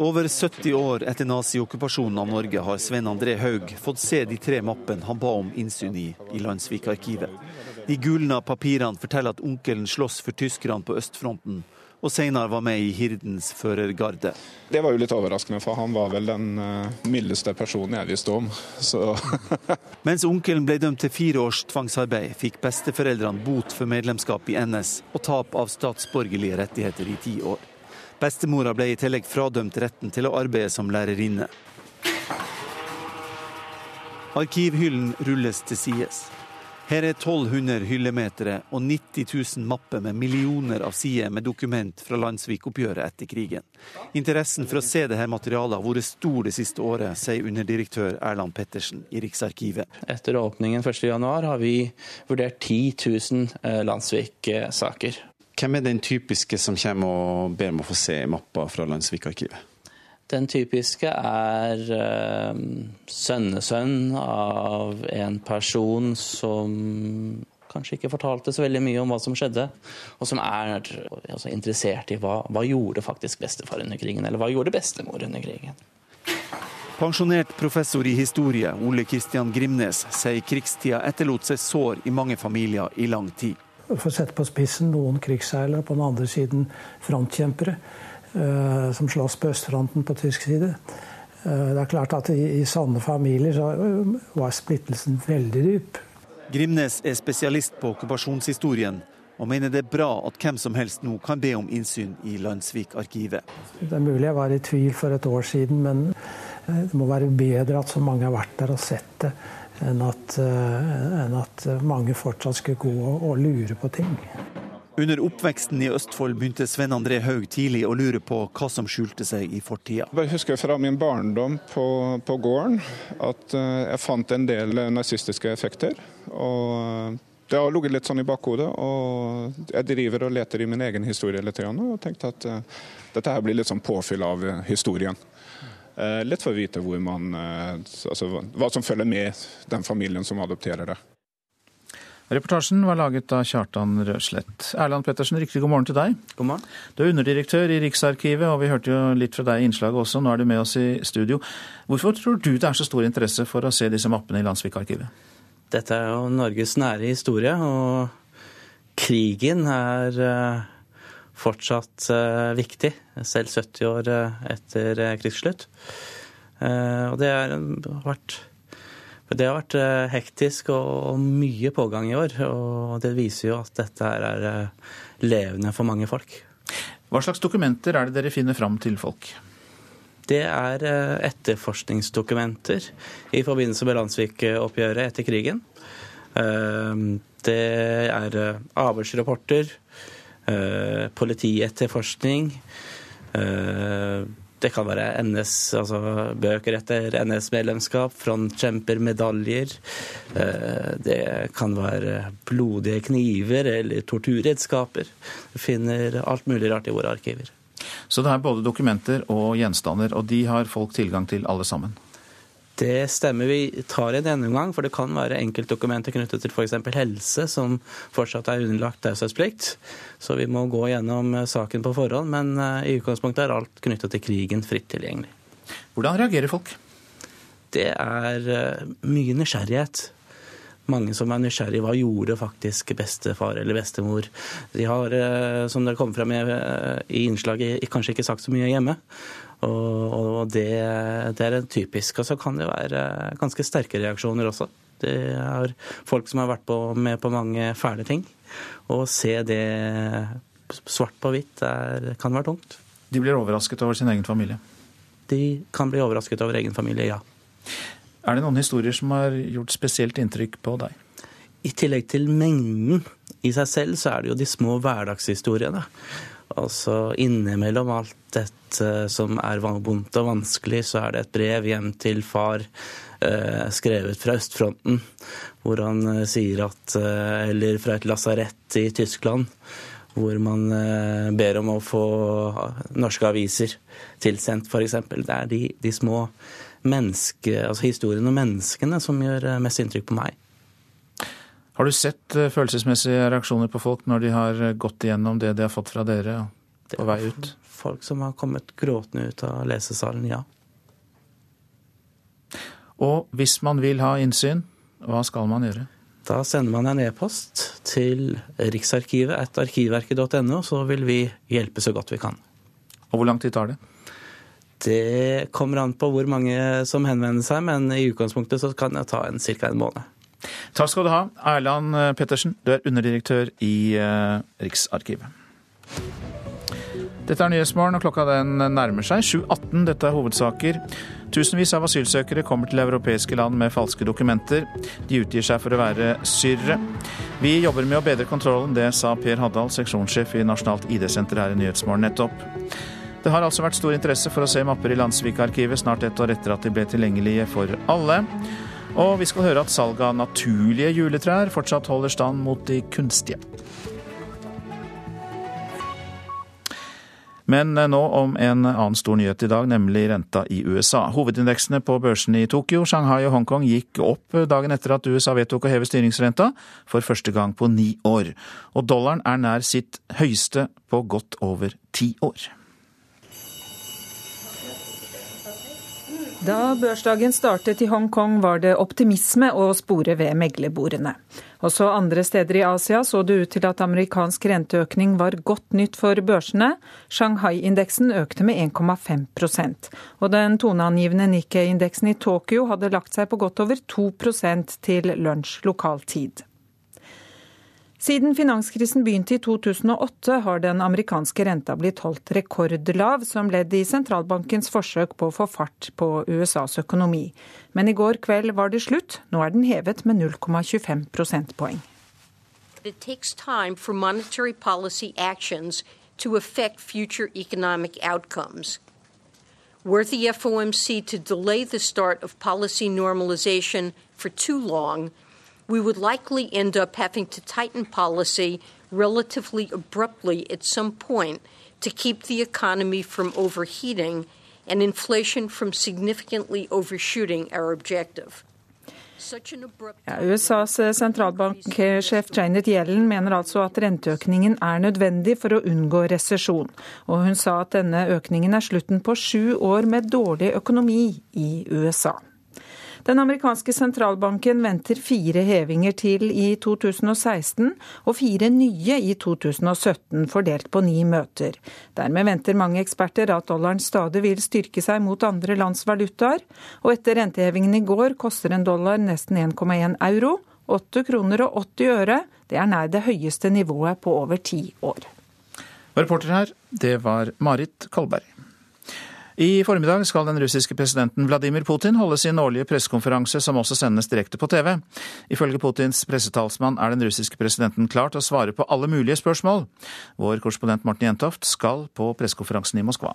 Speaker 40: Over 70 år etter naziokkupasjonen av Norge har Sven André Haug fått se de tre mappene han ba om innsyn i i Landsvikarkivet. De gulna papirene forteller at onkelen slåss for tyskerne på østfronten, og senere var med i Hirdens førergarde.
Speaker 39: Det var jo litt overraskende, for han var vel den uh, mildeste personen jeg visste om.
Speaker 40: Mens onkelen ble dømt til fire års tvangsarbeid, fikk besteforeldrene bot for medlemskap i NS og tap av statsborgerlige rettigheter i ti år. Bestemora ble i tillegg fradømt retten til å arbeide som lærerinne. Arkivhyllen rulles til sides. Her er 1200 hyllemetere og 90 000 mapper med millioner av sider med dokument fra Landsvik-oppgjøret etter krigen. Interessen for å se dette materialet har vært stor det siste året, sier underdirektør Erland Pettersen i Riksarkivet.
Speaker 41: Etter åpningen 1.1 har vi vurdert 10 000 eh, Landsvik-saker.
Speaker 40: Hvem er den typiske som kommer og ber om å få se mappa fra Landsvik-arkivet?
Speaker 41: Den typiske er eh, sønnesønn av en person som kanskje ikke fortalte så veldig mye om hva som skjedde, og som er altså, interessert i hva, hva gjorde faktisk bestefar under krigen, eller hva gjorde bestemor under krigen.
Speaker 40: Pensjonert professor i historie Ole Kristian Grimnes sier krigstida etterlot seg sår i mange familier i lang tid.
Speaker 42: For å sette på spissen noen krigsseilere, på den andre siden frontkjempere. Eh, som slåss på østfronten på tysk side. Eh, det er klart at i, i sånne familier så eh, var splittelsen veldig dyp.
Speaker 40: Grimnes er spesialist på okkupasjonshistorien og mener det er bra at hvem som helst nå kan be om innsyn i Landsvik-arkivet.
Speaker 42: Det er mulig jeg var i tvil for et år siden, men det må være bedre at så mange har vært der og sett det, enn at, enn at mange fortsatt skal gå og lure på ting.
Speaker 40: Under oppveksten i Østfold begynte Sven André Haug tidlig å lure på hva som skjulte seg i fortida.
Speaker 39: Jeg husker fra min barndom på, på gården at uh, jeg fant en del nazistiske effekter. og uh, det har ligget litt sånn i bakhodet. og Jeg driver og leter i min egen historie litt og tenkte at dette her blir litt sånn påfyll av historien. Litt for å vite man, altså, hva som følger med den familien som adopterer det.
Speaker 2: Reportasjen var laget av Kjartan Røslett. Erland Pettersen, riktig god morgen til deg.
Speaker 41: God morgen.
Speaker 2: Du er underdirektør i Riksarkivet, og vi hørte jo litt fra deg i innslaget også. Nå er du med oss i studio. Hvorfor tror du det er så stor interesse for å se disse mappene i Landsvik-arkivet?
Speaker 41: Dette er jo Norges nære historie, og krigen er eh, fortsatt eh, viktig, selv 70 år eh, etter krigsslutt. Og det har vært det har vært eh, hektisk og mye pågang i år, og det viser jo at dette er eh, levende for mange folk.
Speaker 2: Hva slags dokumenter er det dere finner fram til folk?
Speaker 41: Det er eh, etterforskningsdokumenter i forbindelse med Landsvik-oppgjøret etter krigen. Det er avhørsrapporter, politietterforskning. Det kan være NS, altså bøker etter NS-medlemskap, frontkjempermedaljer. Det kan være blodige kniver eller torturredskaper. Du finner alt mulig rart i våre arkiver.
Speaker 2: Så det er både dokumenter og gjenstander, og de har folk tilgang til alle sammen?
Speaker 41: Det stemmer. Vi tar en gjennomgang, for det kan være enkeltdokumenter knyttet til f.eks. helse som fortsatt er underlagt taushetsplikt. Så vi må gå gjennom eh, saken på forhånd, men eh, i utgangspunktet er alt knyttet til krigen fritt tilgjengelig.
Speaker 2: Hvordan reagerer folk?
Speaker 41: Det er eh, mye nysgjerrighet mange som er nysgjerrig. Hva gjorde faktisk bestefar eller bestemor? De har, som det kom frem eh, i innslaget, kanskje ikke sagt så mye hjemme. Og, det, det er typisk. Og så kan det være ganske sterke reaksjoner også. Det er folk som har vært på, med på mange fæle ting. Å se det svart på hvitt kan være tungt.
Speaker 2: De blir overrasket over sin egen familie?
Speaker 41: De kan bli overrasket over egen familie, ja.
Speaker 2: Er det noen historier som har gjort spesielt inntrykk på deg?
Speaker 41: I tillegg til mengden i seg selv, så er det jo de små hverdagshistoriene. Altså innimellom alt dette som er vondt og vanskelig, så er det et brev hjem til far eh, skrevet fra østfronten, hvor han eh, sier at eh, Eller fra et lasarett i Tyskland, hvor man eh, ber om å få norske aviser tilsendt, f.eks. Det er de, de små menneske, altså historiene om menneskene som gjør eh, mest inntrykk på meg.
Speaker 2: Har du sett eh, følelsesmessige reaksjoner på folk når de har eh, gått igjennom det de har fått fra dere på vei ut?
Speaker 41: Folk som har kommet gråtende ut av lesesalen, ja.
Speaker 2: Og hvis man vil ha innsyn, hva skal man gjøre?
Speaker 41: Da sender man en e-post til Riksarkivet etter arkivverket.no, så vil vi hjelpe så godt vi kan.
Speaker 2: Og hvor lang tid tar det?
Speaker 41: Det kommer an på hvor mange som henvender seg, men i utgangspunktet så kan det ta en ca. en måned.
Speaker 2: Takk skal du ha, Erland eh, Pettersen. Du er underdirektør i eh, Riksarkivet. Dette er Nyhetsmorgen, og klokka den nærmer seg 7.18. Dette er hovedsaker. Tusenvis av asylsøkere kommer til europeiske land med falske dokumenter. De utgir seg for å være syrere. Vi jobber med å bedre kontrollen, det sa Per Haddal, seksjonssjef i Nasjonalt ID-senter her i Nyhetsmorgen nettopp. Det har altså vært stor interesse for å se mapper i Landsvik-arkivet snart et år etter at de ble tilgjengelige for alle. Og vi skal høre at salget av naturlige juletrær fortsatt holder stand mot de kunstige. Men nå om en annen stor nyhet i dag, nemlig renta i USA. Hovedindeksene på børsene i Tokyo, Shanghai og Hongkong gikk opp dagen etter at USA vedtok å heve styringsrenta for første gang på ni år. Og dollaren er nær sitt høyeste på godt over ti år.
Speaker 43: Da børsdagen startet i Hongkong var det optimisme å spore ved meglerbordene. Også andre steder i Asia så det ut til at amerikansk renteøkning var godt nytt for børsene. Shanghai-indeksen økte med 1,5% og den toneangivende Nikkei-indeksen i Tokyo hadde lagt seg på godt over 2% til lunsj lokal tid. Siden finanskrisen begynte i 2008 har den amerikanske renta blitt holdt rekordlav som ledd i sentralbankens forsøk på å få fart på USAs økonomi. Men i går kveld var det slutt. Nå er den hevet med 0,25 prosentpoeng.
Speaker 44: It takes time for monetary policy actions to affect future economic outcomes. Were the FOMC to delay the start of policy normalization for too long, we would likely end up having to tighten policy relatively abruptly at some point to keep the economy from overheating and inflation from significantly overshooting our objective.
Speaker 43: Ja, USAs sentralbanksjef Janet Yellen mener altså at renteøkningen er nødvendig for å unngå resesjon. Og hun sa at denne økningen er slutten på sju år med dårlig økonomi i USA. Den amerikanske sentralbanken venter fire hevinger til i 2016 og fire nye i 2017, fordelt på ni møter. Dermed venter mange eksperter at dollaren stadig vil styrke seg mot andre lands valutaer, og etter rentehevingen i går koster en dollar nesten 1,1 euro. 8 kroner og 80 øre. Det er nær det høyeste nivået på over ti år.
Speaker 2: Reporter her, det var Marit Kolberg. I formiddag skal den russiske presidenten Vladimir Putin holde sin årlige pressekonferanse, som også sendes direkte på TV. Ifølge Putins pressetalsmann er den russiske presidenten klar til å svare på alle mulige spørsmål. Vår korrespondent Morten Jentoft skal på pressekonferansen i Moskva.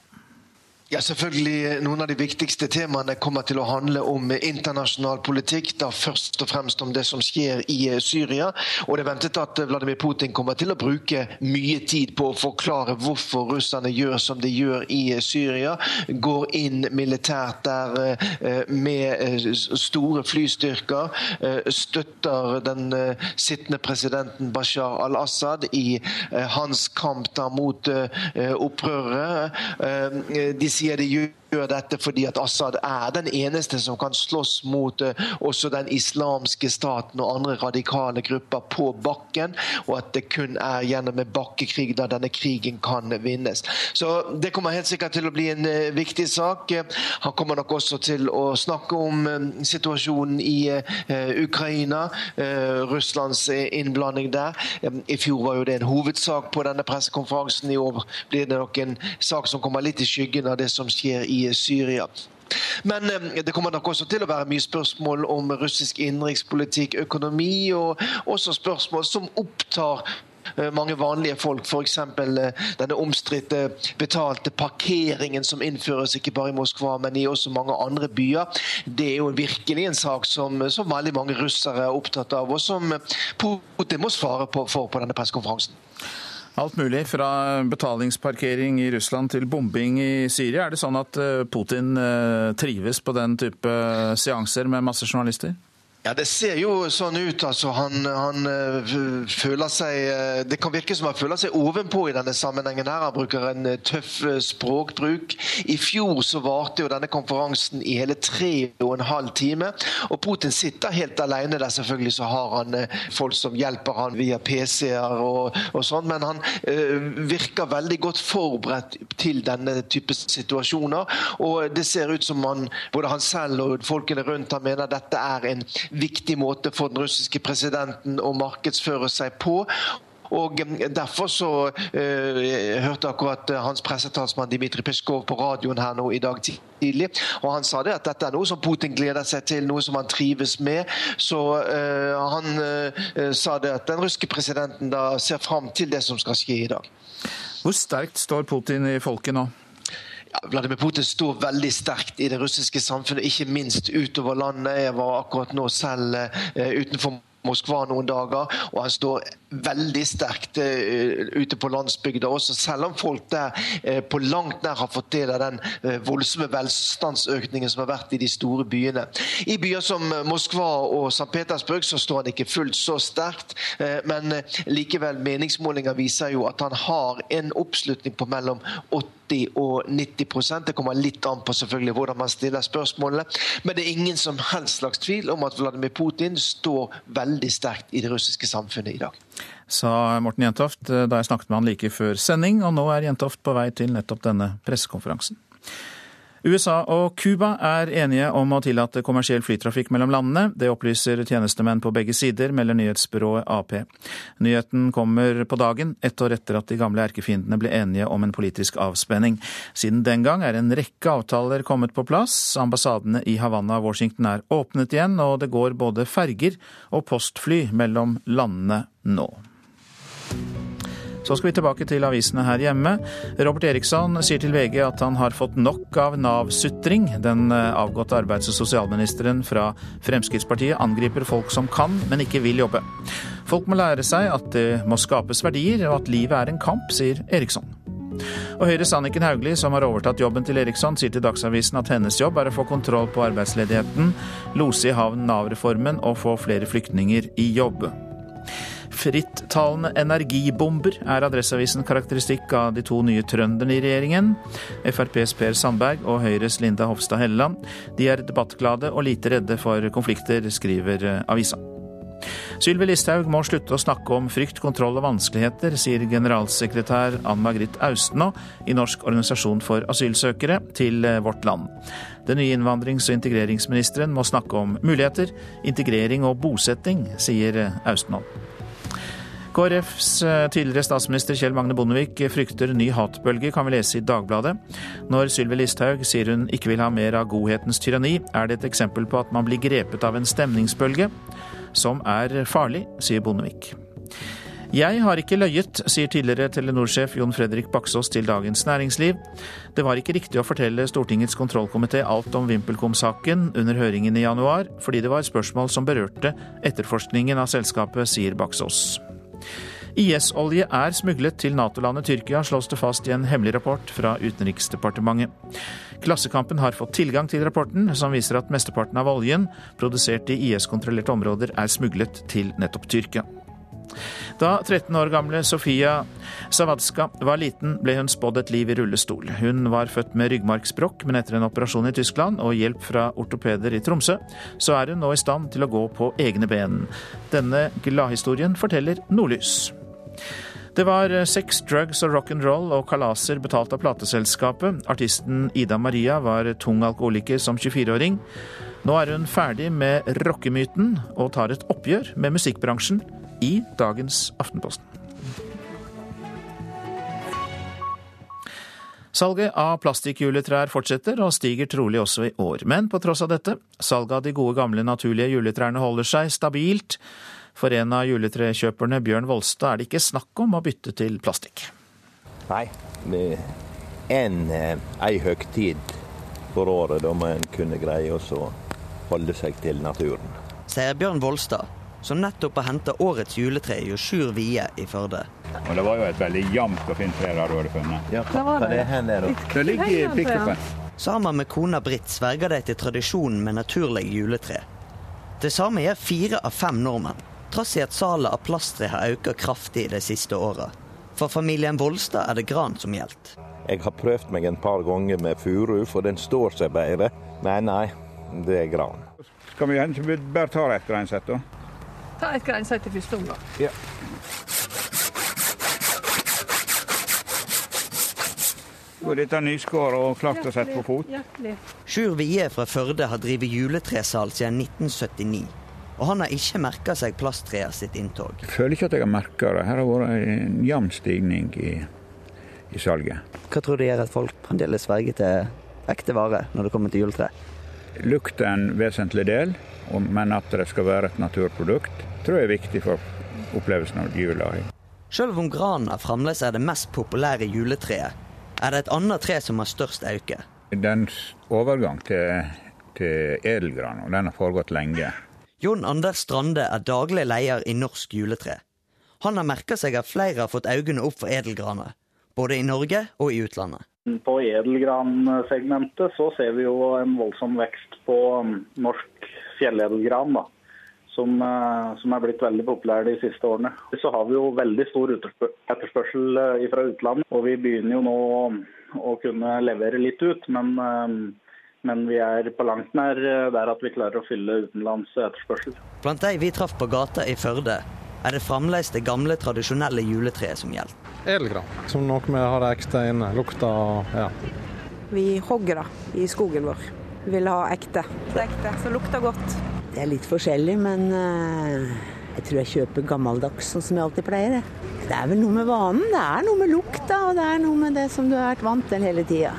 Speaker 45: Ja, selvfølgelig. Noen av de viktigste temaene kommer til å handle om internasjonal politikk. Da først og fremst om det som skjer i eh, Syria. Og det er ventet at Vladimir Putin kommer til å bruke mye tid på å forklare hvorfor russerne gjør som de gjør i eh, Syria. Går inn militært der eh, med store flystyrker. Støtter den sittende presidenten Bashar al-Assad i hans kamp mot opprørere. De sier de gjør dette fordi at Assad er den eneste som kan slåss mot uh, også den islamske staten og andre radikale grupper på bakken, og at det kun er gjennom en bakkekrig da denne krigen kan vinnes. Så Det kommer helt sikkert til å bli en uh, viktig sak. Han kommer nok også til å snakke om uh, situasjonen i Ukraina, Russlands innblanding der. I fjor var jo det en hovedsak på denne pressekonferansen. I år blir det nok en sak som kommer litt i skyggen av det som skjer i Syria. Men eh, det kommer nok også til å være mye spørsmål om russisk innenrikspolitikk, økonomi, og også spørsmål som opptar eh, mange vanlige folk. F.eks. Eh, denne omstridte betalte parkeringen som innføres ikke bare i Moskva, men i også mange andre byer. Det er jo virkelig en sak som, som veldig mange russere er opptatt av, og som Putin må svare på, for på denne pressekonferansen.
Speaker 2: Alt mulig, fra betalingsparkering i Russland til bombing i Syria. Er det sånn at eh, Putin eh, trives på den type seanser med masse journalister?
Speaker 45: Ja, Det ser jo sånn ut. altså Han, han uh, føler seg uh, Det kan virke som han føler seg ovenpå i denne sammenhengen. her. Han bruker en uh, tøff språkbruk. I fjor så varte jo denne konferansen i hele tre og en halv time. Og Putin sitter helt alene der. Selvfølgelig så har han folk som hjelper han via PC-er og, og sånn, men han virker veldig godt forberedt til denne type situasjoner. Og det ser ut som han, både han selv og folkene rundt han mener dette er en viktig måte for den russiske presidenten å markedsføre seg på. Og Derfor så uh, jeg hørte akkurat uh, hans pressetalsmann Dmitrij Peskov på radioen her nå i dag tidlig. og Han sa det at dette er noe som Putin gleder seg til, noe som han trives med. Så uh, han sa det at den russiske presidenten da ser fram til det som skal skje i dag.
Speaker 2: Hvor sterkt står Putin i folket nå?
Speaker 45: Vladimir Putin står veldig sterkt i det russiske samfunnet, ikke minst utover landet. Jeg var akkurat nå selv uh, utenfor Moskva noen dager, og han står veldig sterkt uh, ute på landsbygda også, selv om folk der uh, på langt nær har fått del av den voldsomme velstandsøkningen som har vært i de store byene. I byer som Moskva og St. Petersburg så står han ikke fullt så sterkt, men likevel meningsmålinger viser jo at han har en oppslutning på mellom 80 80 og 90% Det kommer litt an på selvfølgelig hvordan man stiller spørsmålene. Men det er ingen som helst slags tvil om at Vladimir Putin står veldig sterkt i det russiske samfunnet i dag.
Speaker 2: Sa Morten Jentoft da jeg snakket med han like før sending, og nå er Jentoft på vei til nettopp denne pressekonferansen. USA og Cuba er enige om å tillate kommersiell flytrafikk mellom landene. Det opplyser tjenestemenn på begge sider, melder nyhetsbyrået Ap. Nyheten kommer på dagen, ett år etter at de gamle erkefiendene ble enige om en politisk avspenning. Siden den gang er en rekke avtaler kommet på plass. Ambassadene i Havanna og Washington er åpnet igjen, og det går både ferger og postfly mellom landene nå. Så skal vi tilbake til avisene her hjemme. Robert Eriksson sier til VG at han har fått nok av Nav-sutring. Den eh, avgåtte arbeids- og sosialministeren fra Fremskrittspartiet angriper folk som kan, men ikke vil jobbe. Folk må lære seg at det må skapes verdier, og at livet er en kamp, sier Eriksson. Og Høyres Anniken Hauglie, som har overtatt jobben til Eriksson, sier til Dagsavisen at hennes jobb er å få kontroll på arbeidsledigheten, lose i havn Nav-reformen og få flere flyktninger i jobb. Frittalende energibomber er Adresseavisen karakteristikk av de to nye trønderne i regjeringen. FrPs Per Sandberg og Høyres Linda Hofstad Helleland. De er debattglade og lite redde for konflikter, skriver avisa. Sylvi Listhaug må slutte å snakke om frykt, kontroll og vanskeligheter, sier generalsekretær Ann Margrit Austenå i Norsk organisasjon for asylsøkere til Vårt Land. Den nye innvandrings- og integreringsministeren må snakke om muligheter, integrering og bosetting, sier Austenå. KrFs eh, tidligere statsminister Kjell Magne Bondevik frykter ny hatbølge, kan vi lese i Dagbladet. Når Sylvi Listhaug sier hun ikke vil ha mer av godhetens tyranni, er det et eksempel på at man blir grepet av en stemningsbølge som er farlig, sier Bondevik. Jeg har ikke løyet, sier tidligere Telenor-sjef Jon Fredrik Baksås til Dagens Næringsliv. Det var ikke riktig å fortelle Stortingets kontrollkomité alt om VimpelCom-saken under høringen i januar, fordi det var spørsmål som berørte etterforskningen av selskapet, sier Baksås. IS-olje er smuglet til Nato-landet Tyrkia, slås det fast i en hemmelig rapport fra Utenriksdepartementet. Klassekampen har fått tilgang til rapporten, som viser at mesteparten av oljen produsert i IS-kontrollerte områder er smuglet til nettopp Tyrkia. Da 13 år gamle Sofia Savadska var liten, ble hun spådd et liv i rullestol. Hun var født med ryggmargsbrokk, men etter en operasjon i Tyskland og hjelp fra ortopeder i Tromsø, så er hun nå i stand til å gå på egne ben. Denne gladhistorien forteller Nordlys. Det var sex, drugs og rock'n'roll og kalaser betalt av plateselskapet. Artisten Ida Maria var tung alkoholiker som 24-åring. Nå er hun ferdig med rockemyten og tar et oppgjør med musikkbransjen i dagens Aftenposten. Salget av plastikkjuletrær fortsetter, og stiger trolig også i år. Men på tross av dette, salget av de gode gamle naturlige juletrærne holder seg stabilt. For en av juletrekjøperne, Bjørn Volstad, er det ikke snakk om å bytte til plastikk.
Speaker 46: Nei, det er en eh, ei høgtid for året da må en kunne greie å holde seg til naturen.
Speaker 47: Sier Bjørn Volstad, som nettopp har henta årets juletre i Sjur Vie i Førde.
Speaker 48: Og Det var jo et veldig jevnt og fint tre der du hadde funnet.
Speaker 46: Ja, hva er det hen er det?
Speaker 48: Det ligger i pickupen.
Speaker 47: Sammen med kona Britt sverger de til tradisjonen med naturlig juletre. Det samme gjør fire av fem nordmenn, trass i at salget av plasttre har økt kraftig de siste åra. For familien Volstad er det gran som gjelder.
Speaker 46: Jeg har prøvd meg en par ganger med furu, for den står seg bedre. Nei, nei, det er gran.
Speaker 48: Skal vi bare ta etter en sett, da?
Speaker 49: Ta et greinsett i første omgang.
Speaker 46: Ja.
Speaker 48: Og dette er nyskåret og klart å sette på fot.
Speaker 47: Sjur Wie fra Førde har drevet juletresal siden 1979. Og han har ikke merka seg plasttreet sitt inntog.
Speaker 48: Jeg føler ikke at jeg har merka det. Her har vært en jevn stigning i, i, salget.
Speaker 47: Hva tror du gjør at folk fremdeles sverger til ekte vare når det kommer til juletre?
Speaker 48: Lukt er en vesentlig del, men at det skal være et naturprodukt, tror jeg er viktig for opplevelsen av jula.
Speaker 47: Selv om granen fremdeles er det mest populære juletreet, er det et annet tre som har størst øke.
Speaker 48: Dens overgang til, til edelgran, og den har foregått lenge.
Speaker 47: Jon Anders Strande er daglig leder i Norsk juletre. Han har merka seg at flere har fått øynene opp for edelgraner, både i Norge og i utlandet.
Speaker 50: På edelgransegmentet så ser vi jo en voldsom vekst på norsk fjelledelgran. da som, som, er blitt veldig populær de siste årene. Så har vi jo veldig stor etterspørsel fra utlandet, og vi begynner jo nå å kunne levere litt ut. Men, men vi er på langt nær der at vi klarer å fylle utenlands etterspørsel.
Speaker 47: Blant de vi traff på gata i Førde, er det fremdeles det gamle, tradisjonelle juletreet som gjelder.
Speaker 51: Edelgran, som noe vi har det ekte inne. Lukta og ja.
Speaker 52: Vi hogger det i skogen vår. Vi vil ha ekte. Det er ekte, så lukter godt.
Speaker 53: Det er litt forskjellig, men uh, jeg tror jeg kjøper gammeldags, sånn som jeg alltid pleier. Det er vel noe med vanen. Det er noe med lukta, og det er noe med det som du har vært vant til hele tida.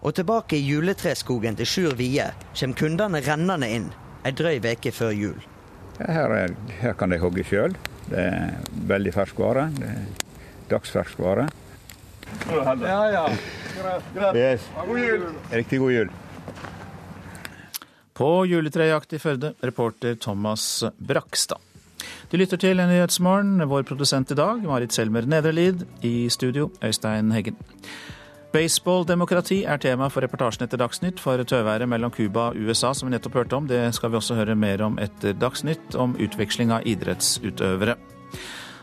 Speaker 47: Og tilbake i juletreskogen til Sjur Vie kommer kundene rennende inn ei drøy uke før jul.
Speaker 48: Her, er, her, kan de hogge sjøl. Det er veldig fersk vare. Det er dagsfersk vare.
Speaker 51: Ja, ja.
Speaker 48: Yes. God jul. Riktig god jul.
Speaker 2: På juletrejakt i Førde, reporter Thomas Brakstad. Du lytter til Nyhetsmorgen. Vår produsent i dag, Marit Selmer Nedrelid. I studio, Øystein Heggen. Baseball-demokrati er tema for reportasjen etter Dagsnytt for tøværet mellom Cuba og USA, som vi nettopp hørte om. Det skal vi også høre mer om etter Dagsnytt, om utveksling av idrettsutøvere.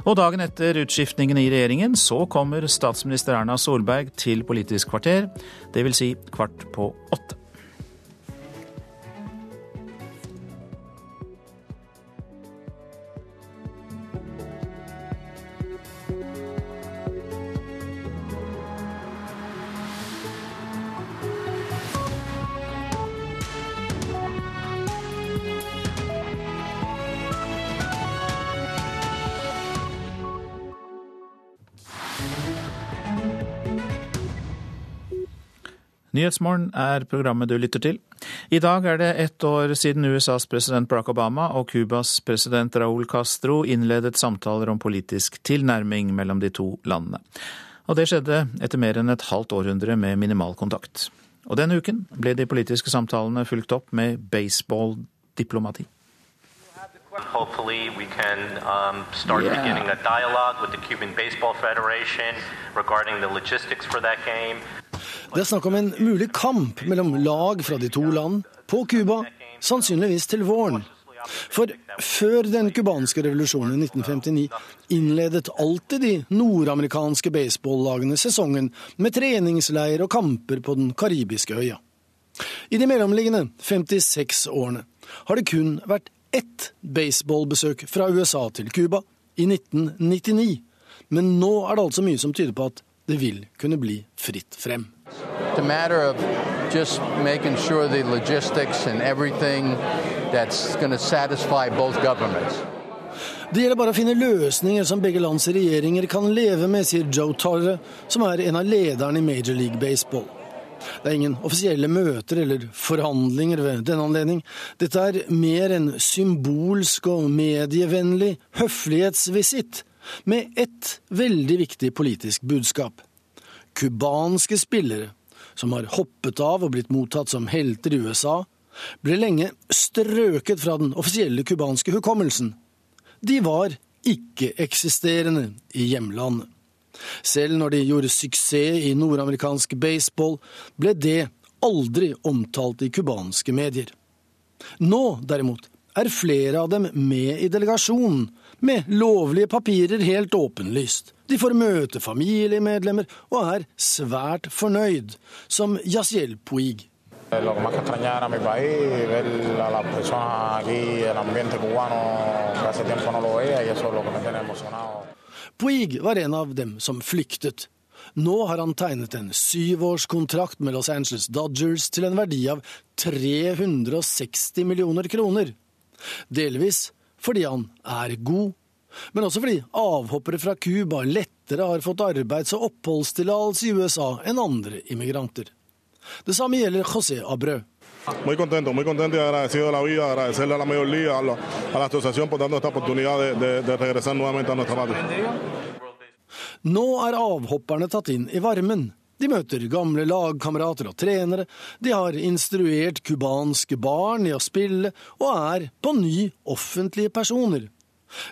Speaker 2: Og dagen etter utskiftningen i regjeringen, så kommer statsminister Erna Solberg til Politisk kvarter, dvs. Si kvart på åtte. Nyhetsmorgen er programmet du lytter til. I dag er det ett år siden USAs president Barack Obama og Cubas president Raúl Castro innledet samtaler om politisk tilnærming mellom de to landene. Og det skjedde etter mer enn et halvt århundre med minimal kontakt. Og denne uken ble de politiske samtalene fulgt opp med baseballdiplomati.
Speaker 54: Hopefully, we can um, start
Speaker 2: Yeah.
Speaker 54: beginning a dialogue with the Cuban Baseball Federation regarding the logistics for that game.
Speaker 55: Det er snakk om en mulig kamp mellom lag fra de to land på Cuba, sannsynligvis til våren. For før den cubanske revolusjonen i 1959 innledet alltid de nordamerikanske baseballlagene sesongen med treningsleir og kamper på den karibiske øya. I de mellomliggende 56 årene har det kun vært ett baseballbesøk fra USA til Cuba, i 1999. Men nå er det altså mye som tyder på at det vil kunne bli fritt frem.
Speaker 56: Just making sure the logistics and everything that's going to satisfy both governments.
Speaker 55: Det gjelder bare å finne løsninger som begge lands regjeringer kan leve med, sier Joe Torre, som er en av lederne i Major League Baseball. Det er ingen offisielle møter eller forhandlinger ved denne anledning. Dette er mer en symbolsk og medievennlig høflighetsvisitt, med ett veldig viktig politisk budskap. Cubanske spillere, som har hoppet av og blitt mottatt som helter i USA, ble lenge strøket fra den offisielle cubanske hukommelsen. De var ikke-eksisterende i hjemlandet. Selv når de gjorde suksess i nordamerikansk baseball, ble det aldri omtalt i cubanske medier. Nå, derimot, er flere av dem med i delegasjonen, med lovlige papirer helt åpenlyst. De får møte familiemedlemmer og er svært fornøyd, som Yaciel Puig. Puig var en av dem som flyktet. Nå har han tegnet en syvårskontrakt med Los Angeles Dodgers til en verdi av 360 millioner kroner. Delvis fordi han er god, men også fordi avhoppere fra Cuba lettere har fått arbeids- og oppholdstillatelse i USA enn andre immigranter. Det samme gjelder José Abreu.
Speaker 57: Muy contento, muy contento y agradecido de la vida, agradecerle a la Mayor Liga, a la, a la asociación por darnos esta oportunidad de, de, de regresar nuevamente a nuestra patria.
Speaker 55: Nå er avhopperne tatt inn i varmen. De møter gamle lagkamerater og trenere, de har instruert cubanske barn i å spille, og er på ny offentlige personer.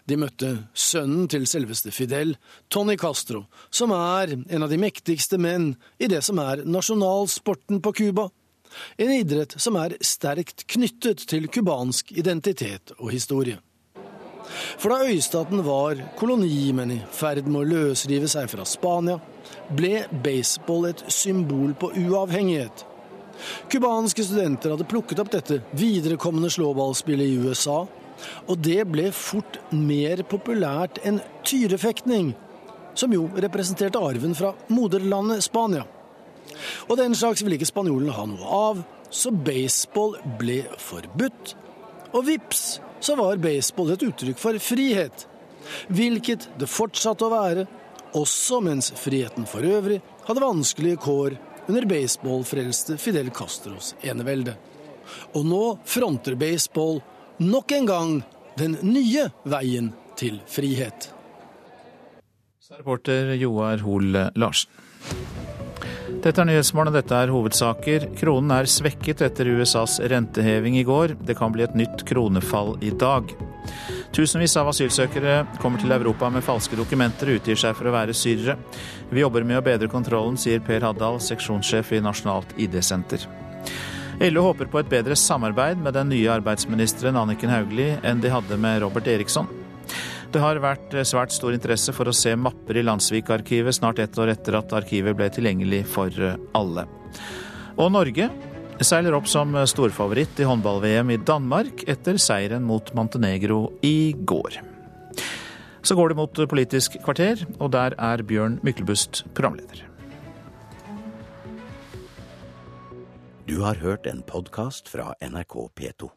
Speaker 55: De møtte sønnen til selveste Fidel, Tony Castro, som er en av de mektigste menn i det som er nasjonalsporten på Cuba. En idrett som er sterkt knyttet til cubansk identitet og historie. For da øystaten var koloni, men i ferd med å løsrive seg fra Spania, ble baseball et symbol på uavhengighet. Cubanske studenter hadde plukket opp dette viderekommende slåballspillet i USA, og det ble fort mer populært enn tyrefektning, som jo representerte arven fra moderlandet Spania. Og den slags ville ikke spanjolene ha noe av, så baseball ble forbudt. Og vips, så var baseball et uttrykk for frihet. Hvilket det fortsatte å være, også mens friheten for øvrig hadde vanskelige kår under baseballfrelste Fidel Castros enevelde. Og nå fronter baseball nok en gang den nye veien til frihet.
Speaker 2: Reporter Joar Hoel Larsen. Dette er Nyhetsmorgen, og dette er hovedsaker. Kronen er svekket etter USAs renteheving i går. Det kan bli et nytt kronefall i dag. Tusenvis av asylsøkere kommer til Europa med falske dokumenter og utgir seg for å være syrere. Vi jobber med å bedre kontrollen, sier Per Haddal, seksjonssjef i Nasjonalt ID-senter. LO håper på et bedre samarbeid med den nye arbeidsministeren Anniken Hauglie enn de hadde med Robert Eriksson. Det har vært svært stor interesse for å se mapper i Landsvik-arkivet snart ett år etter at arkivet ble tilgjengelig for alle. Og Norge seiler opp som storfavoritt i håndball-VM i Danmark etter seieren mot Montenegro i går. Så går det mot Politisk kvarter, og der er Bjørn Myklebust programleder.
Speaker 34: Du har hørt en podkast fra NRK P2.